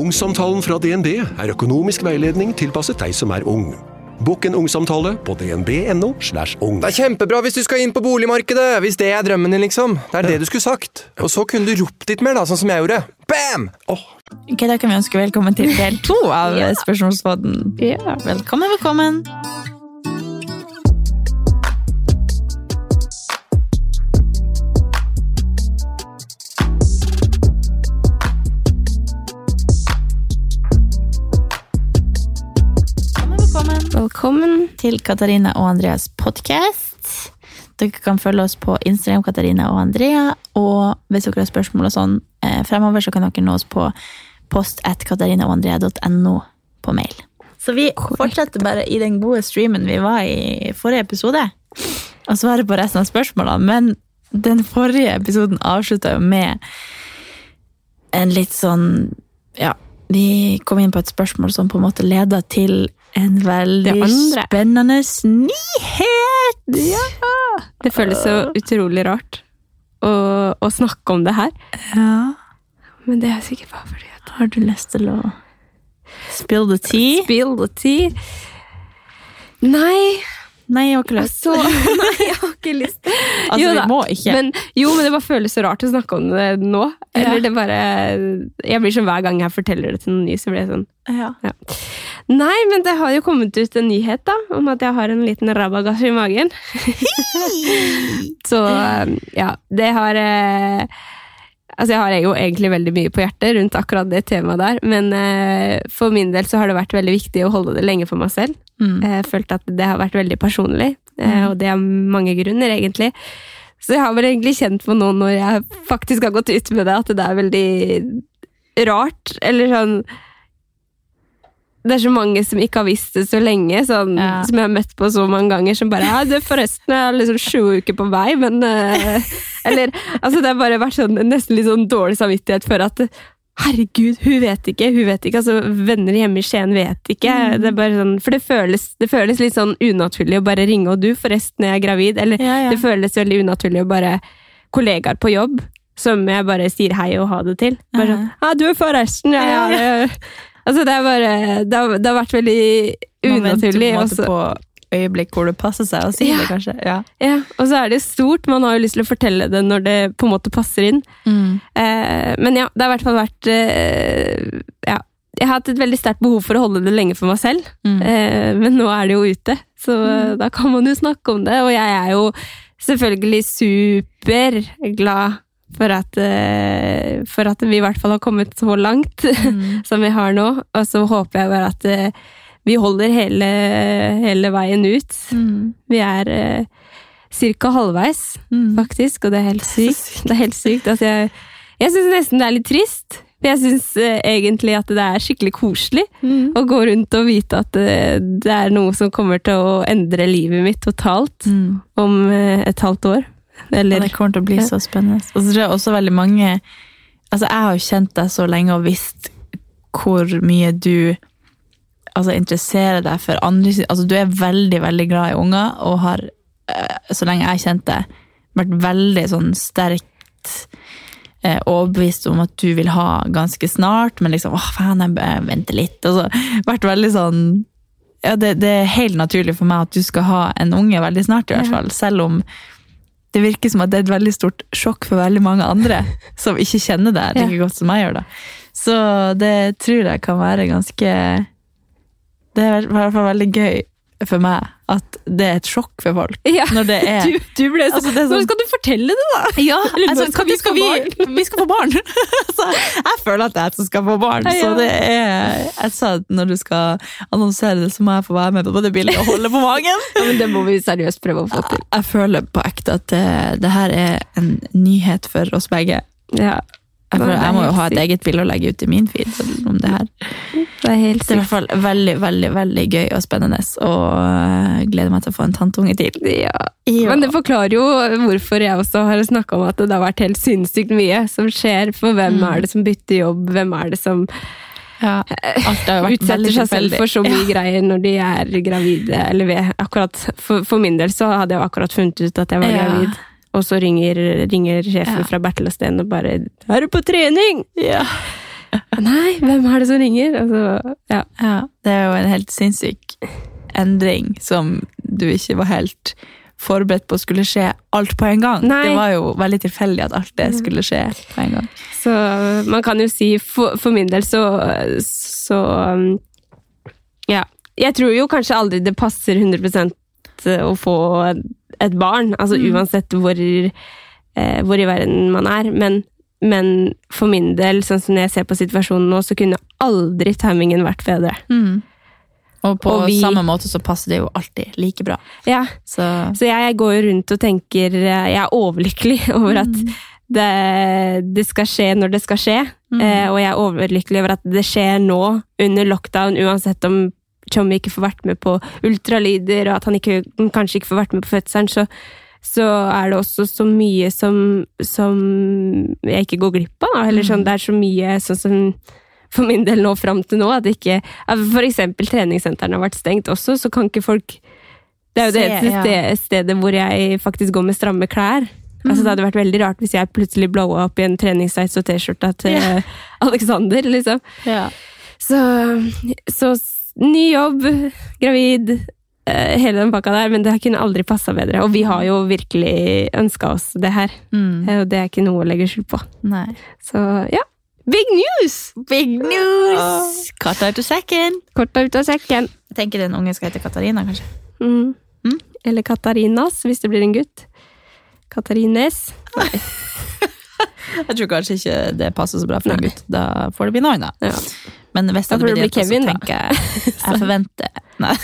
Ungsamtalen fra DNB er økonomisk veiledning tilpasset deg som er ung. Bokk en ungsamtale på dnb.no. slash ung. Det er kjempebra hvis du skal inn på boligmarkedet, hvis det er drømmen din, liksom. Det er det du skulle sagt. Og så kunne du ropt litt mer, da, sånn som jeg gjorde. Bam! Ok, Da kan vi ønske velkommen til del to av Spørsmålspodden. Velkommen, velkommen. Velkommen, velkommen. Til Katarina og Andreas podcast. Dere kan følge oss på Instagram, Katarina og Andrea. Og hvis dere har spørsmål og sånn eh, fremover, så kan dere nå oss på post at katarinaogandrea.no på mail. Så vi fortsetter bare i den gode streamen vi var i forrige episode, og svarer på resten av spørsmålene. Men den forrige episoden avslutta jo med en litt sånn Ja, vi kom inn på et spørsmål som på en måte leda til en veldig spennende nyhet! Ja! Det føles så utrolig rart å, å snakke om det her. Ja. Men det er sikkert bare fordi at Har du lyst til å spill the tea? Spill the tea. Nei, Nei, jeg har ikke lyst. Så, Nei, jeg har ikke lyst. Altså, Jo vi må ikke. Men, jo, men det bare føles så rart å snakke om det nå. Eller Ja. det bare Jeg blir sånn hver gang jeg forteller det til noen ny, så blir jeg sånn ja. Nei, men det har jo kommet ut en nyhet da, om at jeg har en liten rabagass i magen. så ja, det har eh, Altså, jeg har jo egentlig veldig mye på hjertet rundt akkurat det temaet der, men eh, for min del så har det vært veldig viktig å holde det lenge for meg selv. Mm. Jeg følt at det har vært veldig personlig, eh, Mm. og det er mange grunner, egentlig. Så jeg har vel egentlig kjent på nå når jeg faktisk har gått ut med det, at det er veldig rart, eller sånn det er så mange som ikke har visst det så lenge, sånn, Ja. som jeg har møtt på så mange ganger, som bare ja, det forresten jeg er liksom sju uker på vei, men uh, Eller altså, det har bare vært sånn, nesten litt sånn dårlig samvittighet for at Herregud, hun vet ikke, hun vet ikke. Altså, venner hjemme i Skien vet ikke. Det er bare sånn, for det føles, det føles litt sånn unaturlig å bare ringe, og du, forresten, jeg er gravid. Eller Ja, ja. det føles veldig unaturlig å bare Kollegaer på jobb som jeg bare sier hei og ha det til. Bare sånn, ja, du, er forresten, jeg Ja, er Altså, det bare Det har, det har vært veldig unaturlig. Man venter på unaturlig. en og måte så- på øyeblikk hvor det passer seg å si Ja. det, kanskje. Ja. ja, og så er det stort. Man har jo lyst til å fortelle det når det på en måte passer inn. Mm. Eh, men ja, det har i hvert fall vært eh, Ja. Jeg har hatt et veldig sterkt behov for å holde det lenge for meg selv, Mm. eh, men nå er det jo ute, så mm. da kan man jo snakke om det. Og jeg er jo selvfølgelig superglad for at, eh, for at vi i hvert fall har kommet så langt Mm. som vi har nå. Og så håper jeg bare at eh, vi holder hele, hele veien ut. Mm. Vi er eh, cirka halvveis, Mm. faktisk, og det er helt sykt. Det er helt sykt. Altså, jeg jeg syns nesten det er litt trist. Jeg syns egentlig at det er skikkelig koselig Mm. å gå rundt og vite at det er noe som kommer til å endre livet mitt totalt Mm. om et halvt år. Eller Ja, det kommer til å bli så spennende. Og så tror jeg også veldig mange Altså, jeg har jo kjent deg så lenge og visst hvor mye du altså, interesserer deg for andre Altså, du er veldig, veldig glad i unger, og har, eh, så lenge jeg har kjent deg, vært veldig sånn sterkt eh, overbevist om at du vil ha ganske snart, men liksom åh, faen, jeg venter litt. Og så vært veldig sånn ja, det, det er helt naturlig for meg at du skal ha en unge veldig snart, i hvert fall. Selv om det virker som at det er et veldig stort sjokk for veldig mange andre som ikke kjenner deg like godt som jeg gjør. da. Så det tror jeg kan være ganske Det er i hvert fall veldig gøy for meg at det er et sjokk for folk. Ja, Når det er du, du ble så, Altså, sånn- skal du fortelle det, da? Ja, altså, skal vi, skal vi, vi skal få barn! altså, jeg føler at det er jeg som skal få barn. Ja, Så det er Jeg sa at når du skal annonsere det, så må jeg få være med på det bildet og holde på magen. Ja, men Det må vi seriøst prøve å få til. Jeg føler på ekte at det, det her er en nyhet for oss begge. Ja. Jeg, føler, jeg må jo ha et eget bilde å legge ut i min feed. Om det her. Det er helt Det er i hvert fall veldig, veldig veldig gøy og spennende, og øh, gleder meg til å få en tantunge til. Ja. Ja. Men det forklarer jo hvorfor jeg også har snakka om at det har vært helt sinnssykt mye som skjer. For hvem Mm. er det som bytter jobb, hvem er det som Ja, utsetter seg selv for så mye greier når de er gravide. Eller akkurat, for, for min del så hadde jeg akkurat funnet ut at jeg var Ja. gravid. Og så ringer, ringer sjefen Ja. fra Bertel og Steen og bare 'Er du på trening?' Ja. Nei, hvem er det som ringer? Altså, ja. Ja, det er jo en helt sinnssyk endring som du ikke var helt forberedt på skulle skje alt på en gang. Nei. Det var jo veldig tilfeldig at alt det skulle skje på en gang. Så man kan jo si, for, for min del så, så um, Ja. Jeg tror jo kanskje aldri det passer 100% å få et barn, altså uansett hvor, eh, hvor i verden man er. Men, men for min del, sånn som jeg ser på situasjonen nå, så kunne aldri timingen vært bedre. Og på Og vi- samme måte så passer det jo alltid like bra. Ja, Så Så jeg går jo rundt og tenker eh, Jeg er overlykkelig over at det, det skal skje når det skal skje. Eh, og jeg er overlykkelig over at det skjer nå, under lockdown, uansett om Tjommi ikke får vært med på ultralyder, og at han ikke, kanskje ikke får vært med på fødselen, så, så er det også så mye som, som jeg ikke går glipp av. Eller sånn, det er så mye sånn som for min del nå fram til nå, at ikke F.eks. Treningssentrene har vært stengt også, så kan ikke folk Det er jo det eneste ja. sted- stedet hvor jeg faktisk går med stramme klær. Altså, det hadde vært veldig rart hvis jeg plutselig blowa opp i en treningstights og T-skjorta til yeah. Alexander, liksom. ja. Så, så ny jobb, gravid, eh, hele den pakka der, men det kunne aldri passa bedre. Og vi har jo virkelig ønska oss det her, Mm. eh, og det er ikke noe å legge skjul på. Nei. Så ja, big news! Big news! Katta ut av sekken. Korta ut av sekken. Jeg tenker den ungen skal hete Katarina, kanskje. Mm. Mm. Eller Katarinas, hvis det blir en gutt. Katarines. Jeg tror kanskje ikke det passer så bra for en gutt. Da får det bli noe annet. Ja. Men hvis jeg det blitt Kevin, så tenker jeg Jeg forventer Nei.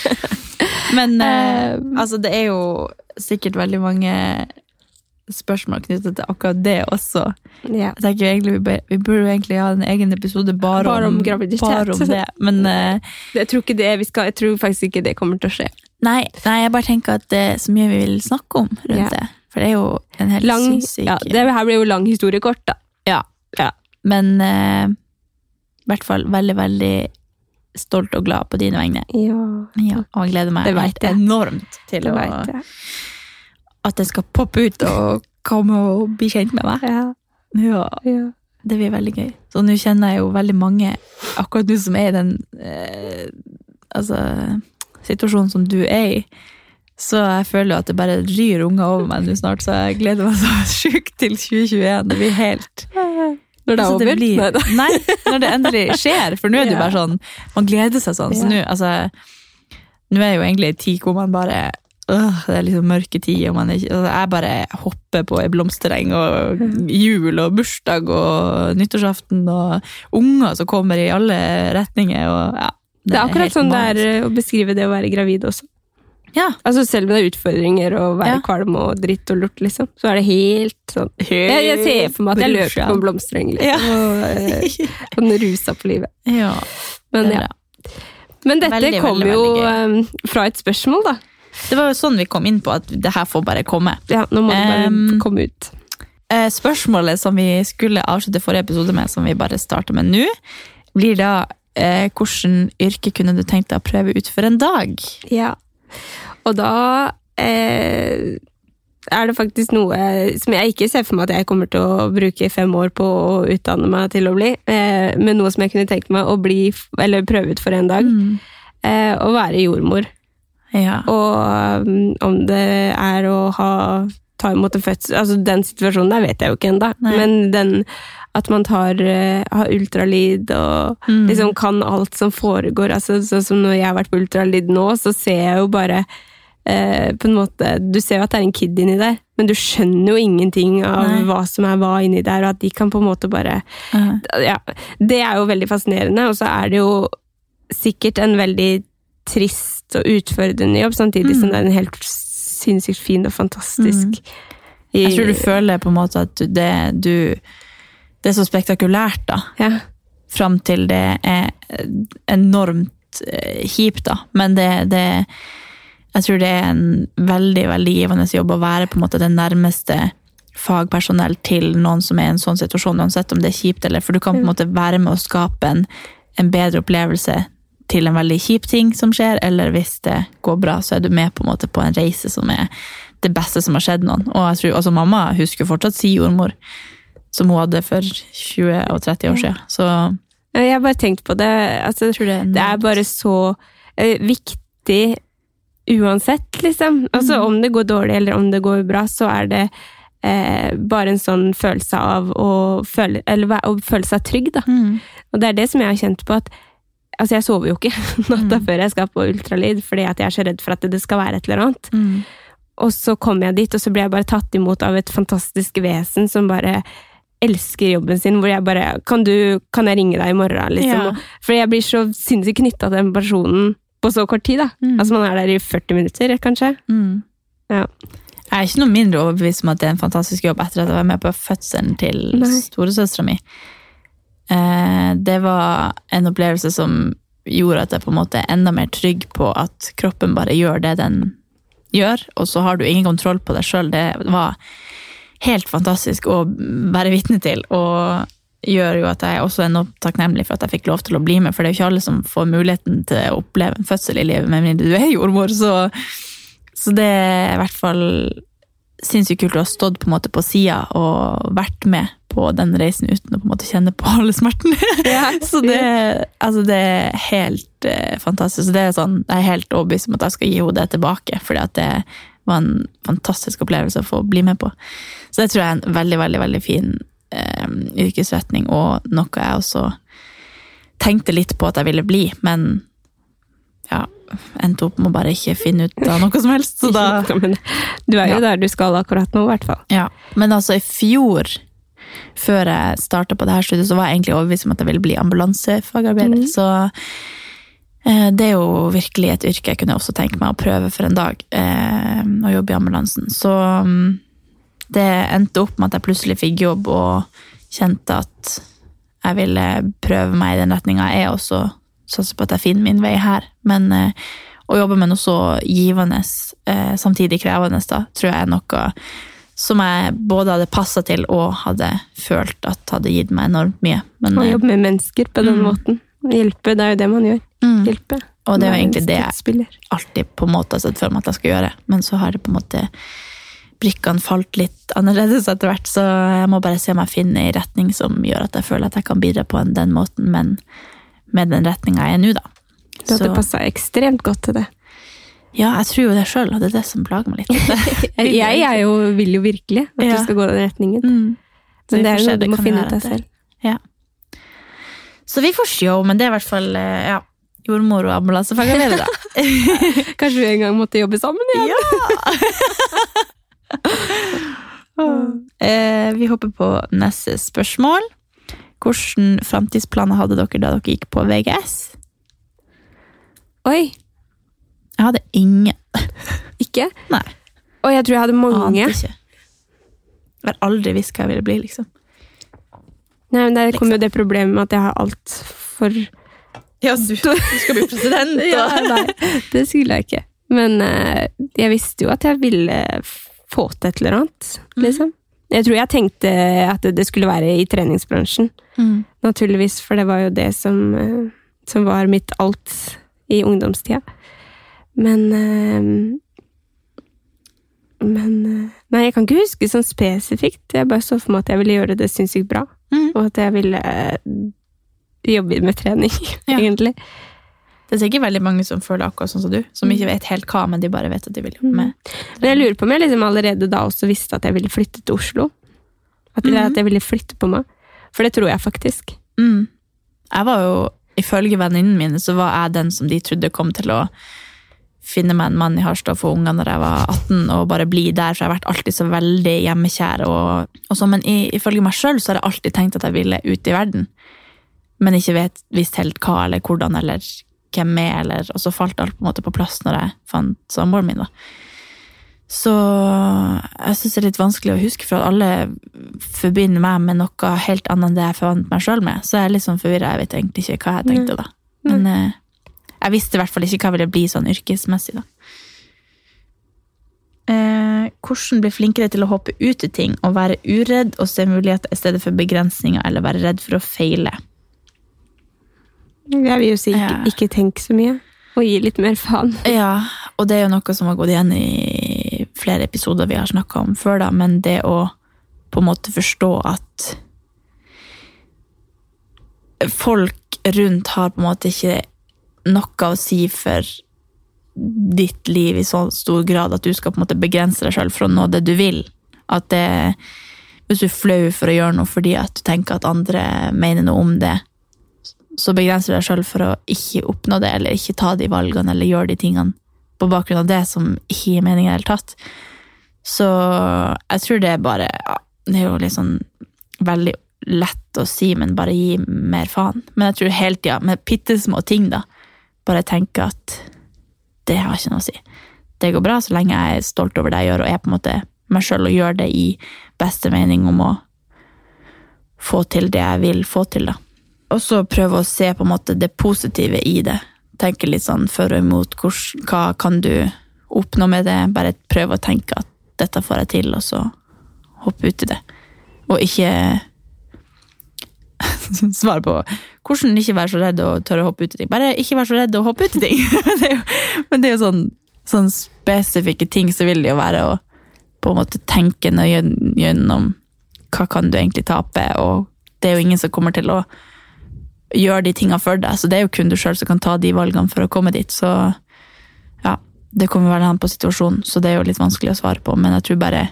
Men uh, altså, det er jo sikkert veldig mange spørsmål knyttet til akkurat det også. Yeah. Jeg tenker egentlig Vi, vi burde jo egentlig ha en egen episode bare, Bare om om, graviditet. bare om det. Men uh, Jeg tror ikke det vi skal, jeg tror faktisk ikke det kommer til å skje. nei, nei, jeg bare tenker at det er så mye vi vil snakke om rundt yeah. det. For det er jo en helt Lang, sinnssyk ja, det her blir jo lang historiekort, da. Ja. Ja. Men eh, i hvert fall veldig, veldig stolt og glad på dine vegne. Ja, Ja, og jeg gleder meg Det vet jeg. enormt til det å, jeg. at den skal poppe ut og komme og bli kjent med meg. Ja, Ja, ja. Det blir veldig gøy. Så nå kjenner jeg jo veldig mange akkurat nå som er i den eh, altså, situasjonen som du er i. Så jeg føler jo at det bare ryr unger over meg nå snart, så jeg gleder meg så sjukt til 2021. Det blir helt Når det er over? blir- Nei. Nei, når det endelig skjer. For nå er det jo bare sånn Man gleder seg sånn. Så nå, altså Nå er jo egentlig en tid hvor man bare øh, Det er liksom mørke tider, og man er ikke altså, Jeg bare hopper på ei blomstereng, og jul og bursdag og nyttårsaften og unger som kommer i alle retninger, og ja. Det er akkurat sånn det er å beskrive det å være gravid også. Ja. Altså Selv om det er utfordringer og være Ja. kvalm og dritt og lort, liksom, så er det helt sånn jeg, jeg ser for meg at jeg løper på en blomstereng liksom, Ja. og eh, sånn rusa på livet. ja. Men, ja. Men dette Veldig, kom veldig, jo veldig eh, fra et spørsmål, da. Det var jo sånn vi kom inn på at det her får bare komme. Ja, Nå må det bare Um, komme ut. Eh, Spørsmålet som vi skulle avslutte forrige episode med, som vi bare starter med nå, blir da eh, hvordan yrke kunne du tenkt deg å prøve ut for en dag? Ja. Og da eh, er det faktisk noe som jeg ikke ser for meg at jeg kommer til å bruke fem år på å utdanne meg til å bli, eh, men noe som jeg kunne tenkt meg å bli, eller prøve ut for en dag. Eh, å være jordmor. Ja. Og um, om det er å ha ta imot en fødsel Altså, den situasjonen der vet jeg jo ikke ennå, men den at man tar, eh, har ultralyd og Mm. liksom kan alt som foregår. Altså, sånn som når jeg har vært på ultralyd nå, så ser jeg jo bare eh, på en måte, Du ser jo at det er en kid inni der, men du skjønner jo ingenting av Nei. hva som er hva inni der, og at de kan på en måte bare Ja. ja, det er jo veldig fascinerende, og så er det jo sikkert en veldig trist og utfordrende jobb, samtidig Mm. som det er en helt sinnssykt fin og fantastisk mm. Jeg tror du føler på en måte at det, du, det er så spektakulært, da. ja. fram til det er enormt eh, kjipt, da. Men det, det Jeg tror det er en veldig, veldig givende jobb å være på en måte den nærmeste fagpersonell til noen som er i en sånn situasjon, uansett om det er kjipt eller For du kan på en måte være med å skape en, en bedre opplevelse til en veldig kjip ting som skjer, eller hvis det går bra, så er du med på en måte på en reise som er det beste som har skjedd noen. Og jeg tror, altså Mamma husker fortsatt si jordmor, som hun hadde for 20 og 30 år siden. Så Jeg har bare tenkt på det. Altså, tror det er det er bare så eh, viktig uansett, liksom. Altså, Mm. Om det går dårlig eller om det går bra, så er det eh, bare en sånn følelse av å føle, eller, å føle seg trygg, da. mm. Og det er det som jeg har kjent på at Altså, jeg sover jo ikke natta Mm. før jeg skal på ultralyd, fordi at jeg er så redd for at det skal være et eller annet. Mm. Og så kommer jeg dit, og så blir jeg bare tatt imot av et fantastisk vesen som bare elsker jobben sin, hvor jeg bare Kan, du, kan jeg ringe deg i morgen, liksom? Ja. For jeg blir så sinnssykt knytta til den personen på så kort tid, da. Mm. Altså, man er der i 40 minutter, kanskje. Mm. Ja. Jeg er ikke noe mindre overbevist om at det er en fantastisk jobb etter at jeg var med på fødselen til storesøstera mi. Eh, det var en opplevelse som gjorde at jeg på en måte er enda mer trygg på at kroppen bare gjør det den gjør, og så har du ingen kontroll på deg sjøl. Det var helt fantastisk å være vitne til, og gjør jo at jeg også er nå takknemlig for at jeg fikk lov til å bli med, for det er jo ikke alle som får muligheten til å oppleve en fødsel i livet, med mindre du er jordmor, så, så det er i hvert fall sinnssykt kult å ha stått på en måte på sida og vært med på den reisen uten å på en måte kjenne på alle smertene. så det, altså det er helt eh, fantastisk. Så det er sånn, jeg er helt overbevist om at jeg skal gi henne det tilbake, fordi at det var en fantastisk opplevelse å få bli med på. Så det tror jeg er en veldig, veldig, veldig fin eh, yrkesretning, og noe jeg også tenkte litt på at jeg ville bli, men ja, endte opp med å bare ikke finne ut av noe som helst. Så da, du er jo Ja. der du skal akkurat nå, i hvert fall. ja. Men altså, i fjor, før jeg starta på det her studiet, så var jeg egentlig overbevist om at jeg ville bli ambulansefagarbeider. Så eh, det er jo virkelig et yrke jeg kunne også tenke meg å prøve for en dag. Eh, å jobbe i ambulansen. Så mm, det endte opp med at jeg plutselig fikk jobb og kjente at jeg ville prøve meg i den retninga. Jeg er også satse på at jeg finner min vei her. Men eh, å jobbe med noe så givende, eh, samtidig krevende, da, tror jeg er noe som jeg både hadde passa til og hadde følt at hadde gitt meg enormt mye. Men, Å eh, jobbe med mennesker på den Mm. måten. Hjelpe, det er jo det man gjør. Mm, Hjelpe. og det er jo egentlig det jeg alltid på en måte har sett for meg at jeg skal gjøre, men så har det på en måte brikkene falt litt annerledes etter hvert, så jeg må bare se om jeg finner en retning som gjør at jeg føler at jeg kan bidra på den måten, men med den retninga jeg er nå, da. Du hadde passa ekstremt godt til det. Ja, jeg tror jo det sjøl, og det er det som plager meg litt. Jeg er jo, vil jo virkelig at Ja. du skal gå den retningen. Mm. Men det er jo noe du må finne ut av selv. Ja. Så vi får se, men det er i hvert fall eh, ja, jordmor og ambulansefagarbeider, da. Kanskje vi en gang måtte jobbe sammen igjen? Eh, vi hopper på neste spørsmål. Hvilke framtidsplaner hadde dere da dere gikk på VGS? Oi, Jeg hadde ingen. ikke? Nei. Og jeg tror jeg hadde mange. Ante ikke. Jeg har aldri visst hva jeg ville bli, liksom. Nei, men Der kom Liksom. jo det problemet med at jeg har alt for Ja, du, skal bli president, ja, Nei, det skulle jeg ikke. Men eh, jeg visste jo at jeg ville få til et eller annet, Mhm. liksom. Jeg tror jeg tenkte at det skulle være i treningsbransjen, Mm. naturligvis, for det var jo det som, eh, som var mitt alt i ungdomstida. Men eh, Men Nei, jeg kan ikke huske sånn spesifikt. Jeg bare så for meg at jeg ville gjøre det sinnssykt bra. Mm. Og at jeg ville eh, jobbe med trening, Ja. egentlig. Det er sikkert veldig mange som føler akkurat sånn som du, som ikke vet helt hva, men de bare vet at de vil jobbe med. Men jeg lurer på om jeg liksom allerede da også visste at jeg ville flytte til Oslo. At, eller at jeg ville flytte på meg. For det tror jeg faktisk. Mm. Jeg var jo, ifølge venninnene mine, så var jeg den som de trodde kom til å finne meg en mann i Harstad og få unger når jeg var 18, og bare bli der, for jeg har vært alltid så veldig hjemmekjær. Og, og så, men i, ifølge meg sjøl så har jeg alltid tenkt at jeg ville ut i verden, men ikke vet, visst helt hva eller hvordan eller hvem er, eller Og så falt alt på en måte på plass når jeg fant samboeren min, da. Så jeg syns det er litt vanskelig å huske, for at alle forbinder meg med noe helt annet enn det jeg forvant meg sjøl med. Så jeg er litt sånn forvirra. Jeg vet egentlig ikke hva jeg tenkte da. Men eh, jeg visste i hvert fall ikke hva jeg ville bli sånn yrkesmessig, da. Eh, hvordan bli flinkere til å hoppe ut i ting og være uredd og se muligheter i stedet for begrensninger eller være redd for å feile? Jeg vil jo si ikke, ikke tenk så mye, og gi litt mer faen. Ja, og det er jo noe som har gått igjen i flere episoder vi har snakka om før, da, men det å på en måte forstå at folk rundt har på en måte ikke noe å si for ditt liv i så stor grad at du skal på en måte begrense deg sjøl for å nå det du vil. At det Hvis du er flau for å gjøre noe fordi at du tenker at andre mener noe om det, så begrenser du deg sjøl for å ikke oppnå det, eller ikke ta de valgene, eller gjøre de tingene på bakgrunn av det som ikke gir mening i det hele tatt. Så jeg tror det er bare ja, Det er jo sånn veldig lett å si, men bare gi mer faen. Men jeg tror hele tida, med bitte små ting, da, bare tenke at det har ikke noe å si. Det går bra så lenge jeg er stolt over det jeg gjør, og er på en måte meg sjøl og gjør det i beste mening om å få til det jeg vil få til, da. Og så prøve å se på en måte det positive i det. Tenke litt sånn for og imot. Hva kan du oppnå med det? Bare prøve å tenke at dette får jeg til, og så hoppe ut i det. Og ikke Svar på hvordan ikke være så redd og tørre å hoppe ut i ting. Bare ikke være så redd og hoppe ut i ting. det jo, men det er jo sånn, sånn spesifikke ting, så vil det jo være å på en måte tenke gjennom hva kan du egentlig tape, og det er jo ingen som kommer til å gjøre de tingene for deg, så det er jo kun du sjøl som kan ta de valgene for å komme dit, så ja, det kommer vel an på situasjonen, så det er jo litt vanskelig å svare på, men jeg tror bare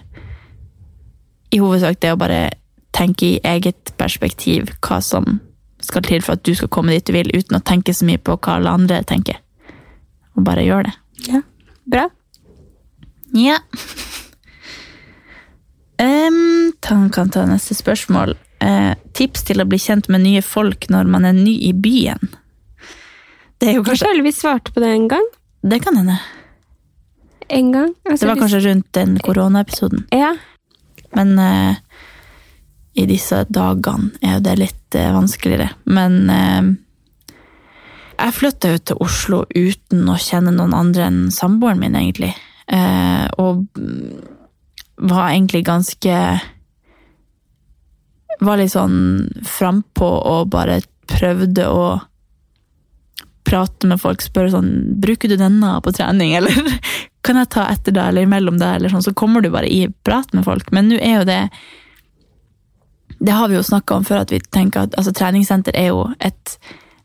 i hovedsak det å bare tenke i eget perspektiv hva som skal til for at du skal komme dit du vil, uten å tenke så mye på hva alle andre tenker. Og bare gjør det. Ja, bra. Ja. Um, kan ta neste spørsmål. Eh, tips til å bli kjent med nye folk når man er ny i byen. Det er jo kanskje føler vi svarte på det en gang. Det kan hende. En gang. Altså, Det var kanskje rundt den koronaepisoden. Ja. Men eh, i disse dagene er jo det litt eh, vanskeligere. Men eh, jeg flytta jo til Oslo uten å kjenne noen andre enn samboeren min, egentlig. Eh, og mm, var egentlig ganske Var litt sånn frampå og bare prøvde å prate med folk, spørre sånn Bruker du denne på trening, eller kan jeg ta etter deg, eller imellom deg, eller sånn, så kommer du bare i prat med folk. Men nå er jo det Det har vi jo snakka om før, at vi tenker at altså, treningssenter er jo et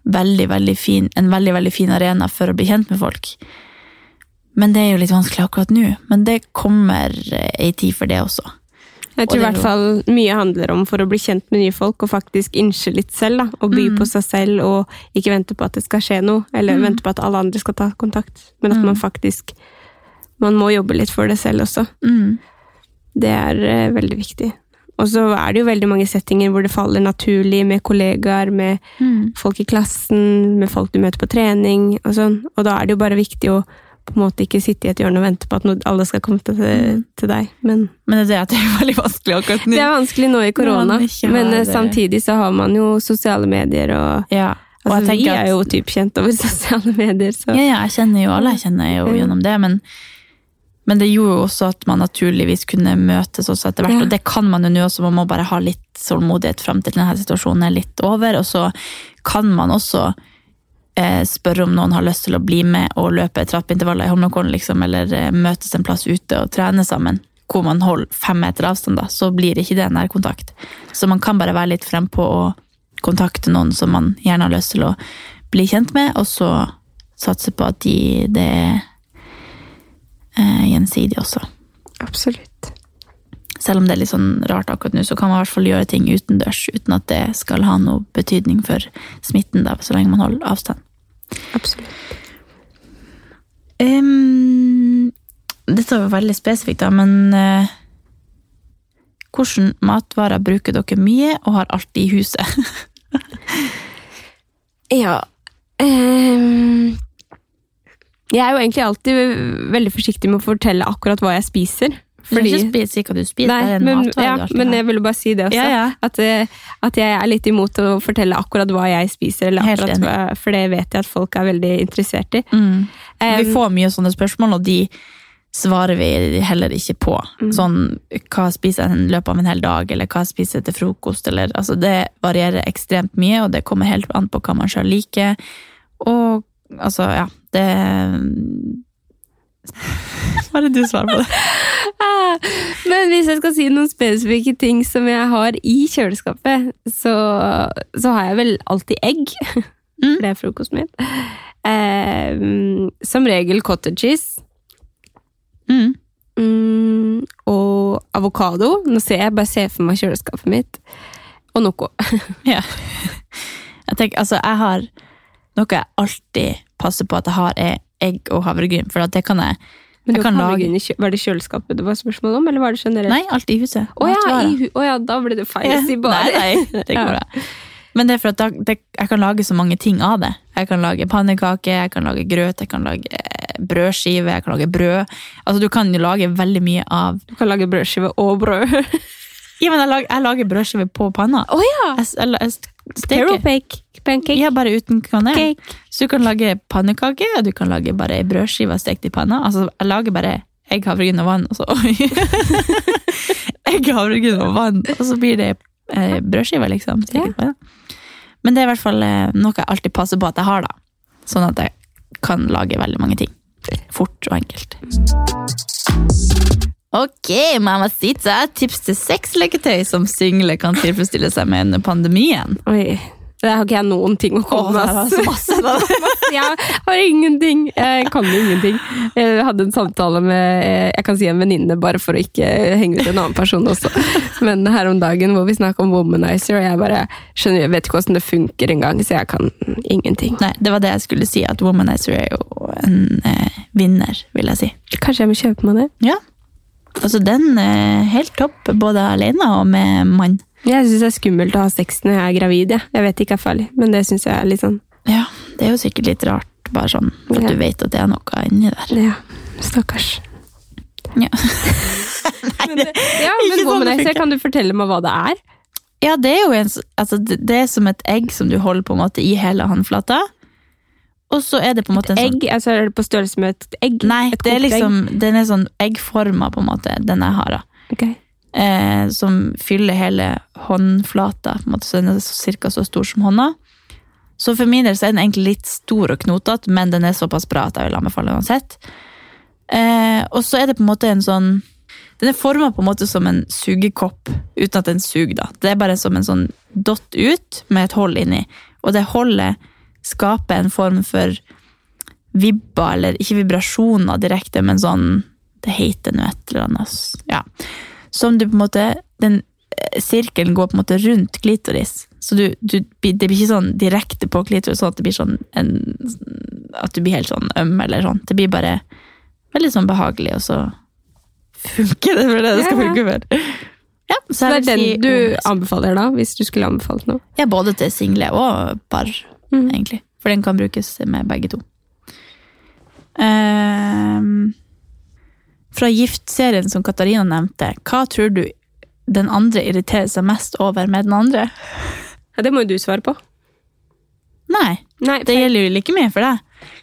veldig, veldig fin, en veldig, veldig fin arena for å bli kjent med folk. Men det er jo litt vanskelig akkurat nå. Men det kommer eh, ei tid for det også. Jeg tror i er hvert fall mye handler om for å bli kjent med nye folk, og faktisk innse litt selv, da. Og by Mm. på seg selv, og ikke vente på at det skal skje noe, eller vente på at alle andre skal ta kontakt. Men at Mm. man faktisk Man må jobbe litt for det selv også. Mm. Det er eh, veldig viktig. Og så er det jo veldig mange settinger hvor det faller naturlig med kollegaer, med Mm. folk i klassen, med folk du møter på trening og sånn. Og da er det jo bare viktig å på en måte ikke sitte i et hjørne og vente på at alle skal komme til, Mm. til deg. Men Men det er det er veldig vanskelig akkurat nå. det er vanskelig nå i korona, men eh, samtidig så har man jo sosiale medier, og Ja. Og altså, jeg vi er jo typ kjent over sosiale medier, så Ja, ja, jeg kjenner jo alle jeg kjenner jo gjennom det, men, men det gjorde jo også at man naturligvis kunne møtes også etter hvert, Ja. og det kan man jo nå også, man må bare ha litt tålmodighet fram til denne situasjonen er litt over, og så kan man også spørre om noen har lyst til å bli med og løpe trappeintervaller i Holmenkollen, liksom, eller eh, møtes en plass ute og trene sammen, hvor man holder fem meter avstand, da, så blir ikke det nærkontakt. Så man kan bare være litt frempå og kontakte noen som man gjerne har lyst til å bli kjent med, og så satse på at de, det er eh, gjensidig også. absolutt. Selv om det er litt sånn rart akkurat nå, så kan man i hvert fall gjøre ting utendørs uten at det skal ha noe betydning for smitten, da, så lenge man holder avstand. Absolutt. Um, dette var veldig spesifikt, da, men uh, hvordan matvarer bruker dere mye og har alltid i huset? Ja um, Jeg er jo egentlig alltid veldig forsiktig med å fortelle akkurat hva jeg spiser. Fordi... Fordi, Ikke spise ikke hva du spiser, nei, men, matvare ja, men jeg ville bare si det også. Ja, ja. At, eh, at jeg er litt imot å fortelle akkurat hva jeg spiser, eller akkurat for det vet jeg at folk er veldig interessert i. Mm. Um, Vi får mye sånne spørsmål, og de svarer vi heller ikke på. Mm. Sånn, hva spiser jeg i løpet av en hel dag, eller hva spiser jeg til frokost, eller altså Det varierer ekstremt mye, og det kommer helt an på hva man sjøl liker. Og altså, ja, det Bare du svarer på det. Men hvis jeg skal si noen spesifikke ting som jeg har i kjøleskapet, så, så har jeg vel alltid egg. Mm. For det er frokosten min. Eh, som regel cottage cheese. Mm. Mm, og avokado. Nå ser jeg bare ser for meg kjøleskapet mitt. Og noe. Ja. Jeg tenker, altså, jeg har Noe jeg alltid passer på at jeg har, er egg og havregryn, for at det kan jeg Men du kan lage- i Var det kjøleskapet det var spørsmål om, eller var det generelt? Nei, alt i huset. Å ja, i hu å ja, da ble det feil. Ja. Si bare. Nei, nei, det går Ja. bra. Men det er for at da, det, jeg kan lage så mange ting av det. Jeg kan lage pannekake, jeg kan lage grøt, jeg kan lage eh, brødskive, jeg kan lage brød. Altså, du kan jo lage veldig mye av Du kan lage brødskive og brød. Ja, men jeg lager, jeg lager brødskive på panna. Å ja! Jeg, jeg Taro cake. Pancake. Ja, bare uten kanel. Cake. Så du kan lage pannekake, og du kan lage bare ei brødskive stekt i panna. Altså, jeg lager bare egg, havregryn og vann, og så Oi! egg, havregryn og vann, og så blir det eh, brødskiver, liksom. Ja. Men det er i hvert fall eh, noe jeg alltid passer på at jeg har, da. Sånn at jeg kan lage veldig mange ting. Fort og enkelt. Ok, mamacita. Tips til sexleketøy som single kan tilfredsstille seg med under pandemien. Oi. Det har ikke jeg noen ting å komme med. jeg har ingenting. Jeg kan ingenting. Jeg hadde en samtale med jeg kan si en venninne, bare for å ikke henge ut en annen person også. Men her om dagen hvor vi snakket om womanizer, og jeg bare skjønner, jeg vet ikke hvordan det funker engang, så jeg kan ingenting. Nei, det var det jeg skulle si, at Womanizer er jo en eh, vinner, vil jeg si. Kanskje jeg må kjøpe meg det? Ja. Altså, den er helt topp, både alene og med mann. Jeg syns det er skummelt å ha sex når jeg er gravid. Ja. Jeg vet ikke er farlig, men det syns jeg er litt sånn Ja, det er jo sikkert litt rart, bare sånn at Ja. du vet at det er noe inni der. Ja, stakkars. Ja, Men, ja, men sånn womanizer, kan du fortelle meg hva det er? ja det er jo en, altså, det, det er som et egg som du holder på en måte i hele håndflata. Og så er det på en måte en sånn Egg? Altså, er det på størrelse med et egg? Nei, et det er liksom, egg? den er sånn eggforma, på en måte, den jeg har. da. Okay. eh, som fyller hele håndflata, på en måte, så den er cirka så stor som hånda. Så for min del så er den egentlig litt stor og knotete, men den er såpass bra at jeg vil anbefale uansett. Eh, og så er det på en måte en sånn Den er forma på en måte som en sugekopp, uten at den suger. da. Det er bare som en sånn dott ut med et hold inni. Og det holdet skaper en form for vibber, eller ikke vibrasjoner direkte, men sånn Det heter nå et eller annet. Ja. Som du på en måte Den eh, sirkelen går på en måte rundt klitoris. Så du, du, det blir ikke sånn direkte på klitoris, sånn at det blir sånn en, At du blir helt sånn øm, eller sånn. Det blir bare veldig sånn behagelig, og så funker det for det det skal funke for. Ja, så Så det er den si- du anbefaler da, hvis du skulle anbefalt noe? Ja, både til single og par, Mhm. egentlig. For den kan brukes med begge to. Ehm, fra Gift-serien som Katarina nevnte, hva tror du den andre irriterer seg mest over med den andre? Ja, det må jo du svare på. Nei, Nei, det gjelder jo like mye for deg.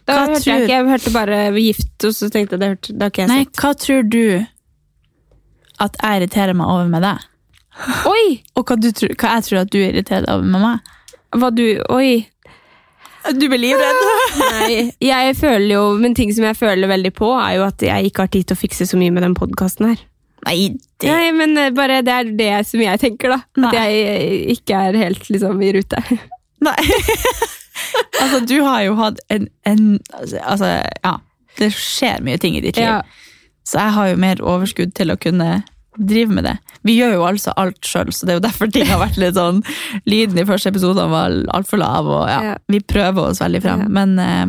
da hva hørte tror- jeg ikke, jeg hørte bare gift, og så tenkte jeg det hørte, det har ikke jeg Nei, sett. hva tror du at jeg irriterer meg over med deg? Oi! Og hva, du tror, hva jeg tror at du irriterer deg over med meg? Hva du, oi! Du blir livredd! Nei, jeg føler jo, men ting som jeg føler veldig på, er jo at jeg ikke har tid til å fikse så mye med den podkasten her. Nei, det Nei, men eh, bare det er det som jeg tenker, da. Nei. At jeg eh, ikke er helt liksom i rute. Nei. altså, du har jo hatt en, en Altså, ja. Det skjer mye ting i ditt liv. Ja. Så jeg har jo mer overskudd til å kunne drive med det. Vi gjør jo altså alt sjøl, så det er jo derfor ting har vært litt sånn Lyden i første episode var altfor lav, og ja, Ja. vi prøver oss veldig frem. Ja. Men eh,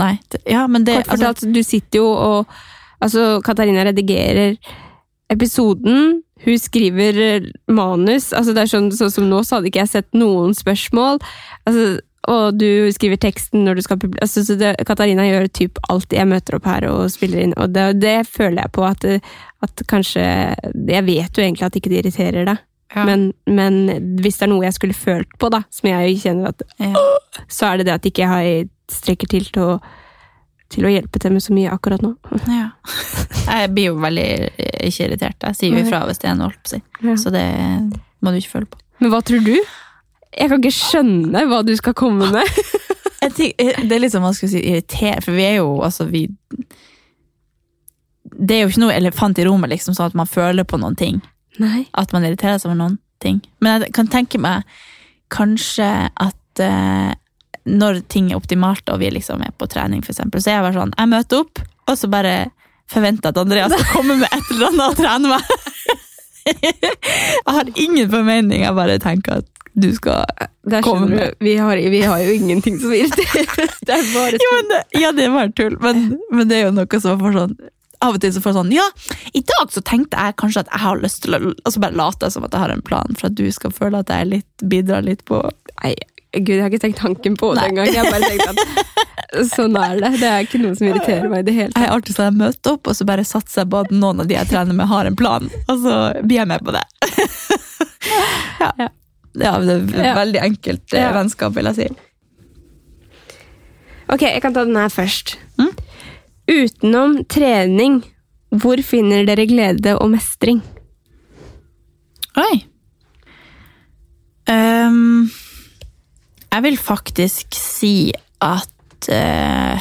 Nei. Ja, men det Kort altså, du sitter jo og Altså, Katarina redigerer episoden. Hun skriver eh, manus. altså det er sånn, sånn som nå, så hadde ikke jeg sett noen spørsmål. Altså, Og du skriver teksten når du skal publisere. Altså, så det, Katarina gjør typ alt. Jeg møter opp her og spiller inn, og det, det føler jeg på at, at kanskje Jeg vet jo egentlig at ikke det irriterer deg, Ja. men, men hvis det er noe jeg skulle følt på, da, som jeg kjenner at Ja. Så er det det at ikke jeg har strekker til til å, til å hjelpe til med så mye akkurat nå. Ja. Jeg blir jo veldig eh, ikke irritert. Jeg sier jo ifra hvis det er noe, holdt på å si. Så det må du ikke føle på. Men hva tror du? Jeg kan ikke skjønne hva du skal komme med. Jeg tenk- eh, det er litt som man skulle si irritere, for vi er jo altså vi Det er jo ikke noe elefant i rommet, liksom, sånn at man føler på noen ting. Nei. At man irriterer seg over noen ting. Men jeg kan tenke meg kanskje at eh, når ting er optimalt, og vi liksom er på trening, for eksempel, så er jeg bare sånn Jeg møter opp, og så bare forventer at Andrea skal komme med et eller annet og trene meg. jeg har ingen formening, jeg bare tenker at du skal komme Kom med. Vi har, vi har jo ingenting som irriterer. Det er bare Jo, men det, ja, det er bare tull, men, men det er jo noe som får sånn Av og til så får jeg sånn Ja, i dag så tenkte jeg kanskje at jeg har lyst til å Og så bare late som at jeg har en plan for at du skal føle at jeg litt, bidrar litt på Nei, gud, jeg har ikke tenkt tanken på det engang. Jeg bare tenkt at sånn er det. Det er ikke noe som irriterer meg i det hele Jeg tatt. er alltid sånn, jeg møter opp, og så bare satser jeg på at noen av de jeg trener med, har en plan. Og så blir jeg med på det. ja. ja, det er Ja. veldig enkelt eh, Ja. vennskap, vil jeg si. Ok, jeg kan ta den her først. Utenom trening, hvor finner dere glede og mestring? Oi. Um, jeg vil faktisk si at uh,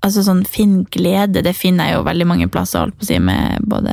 Altså sånn finn glede, det finner jeg jo veldig mange plasser, holdt på å si, med både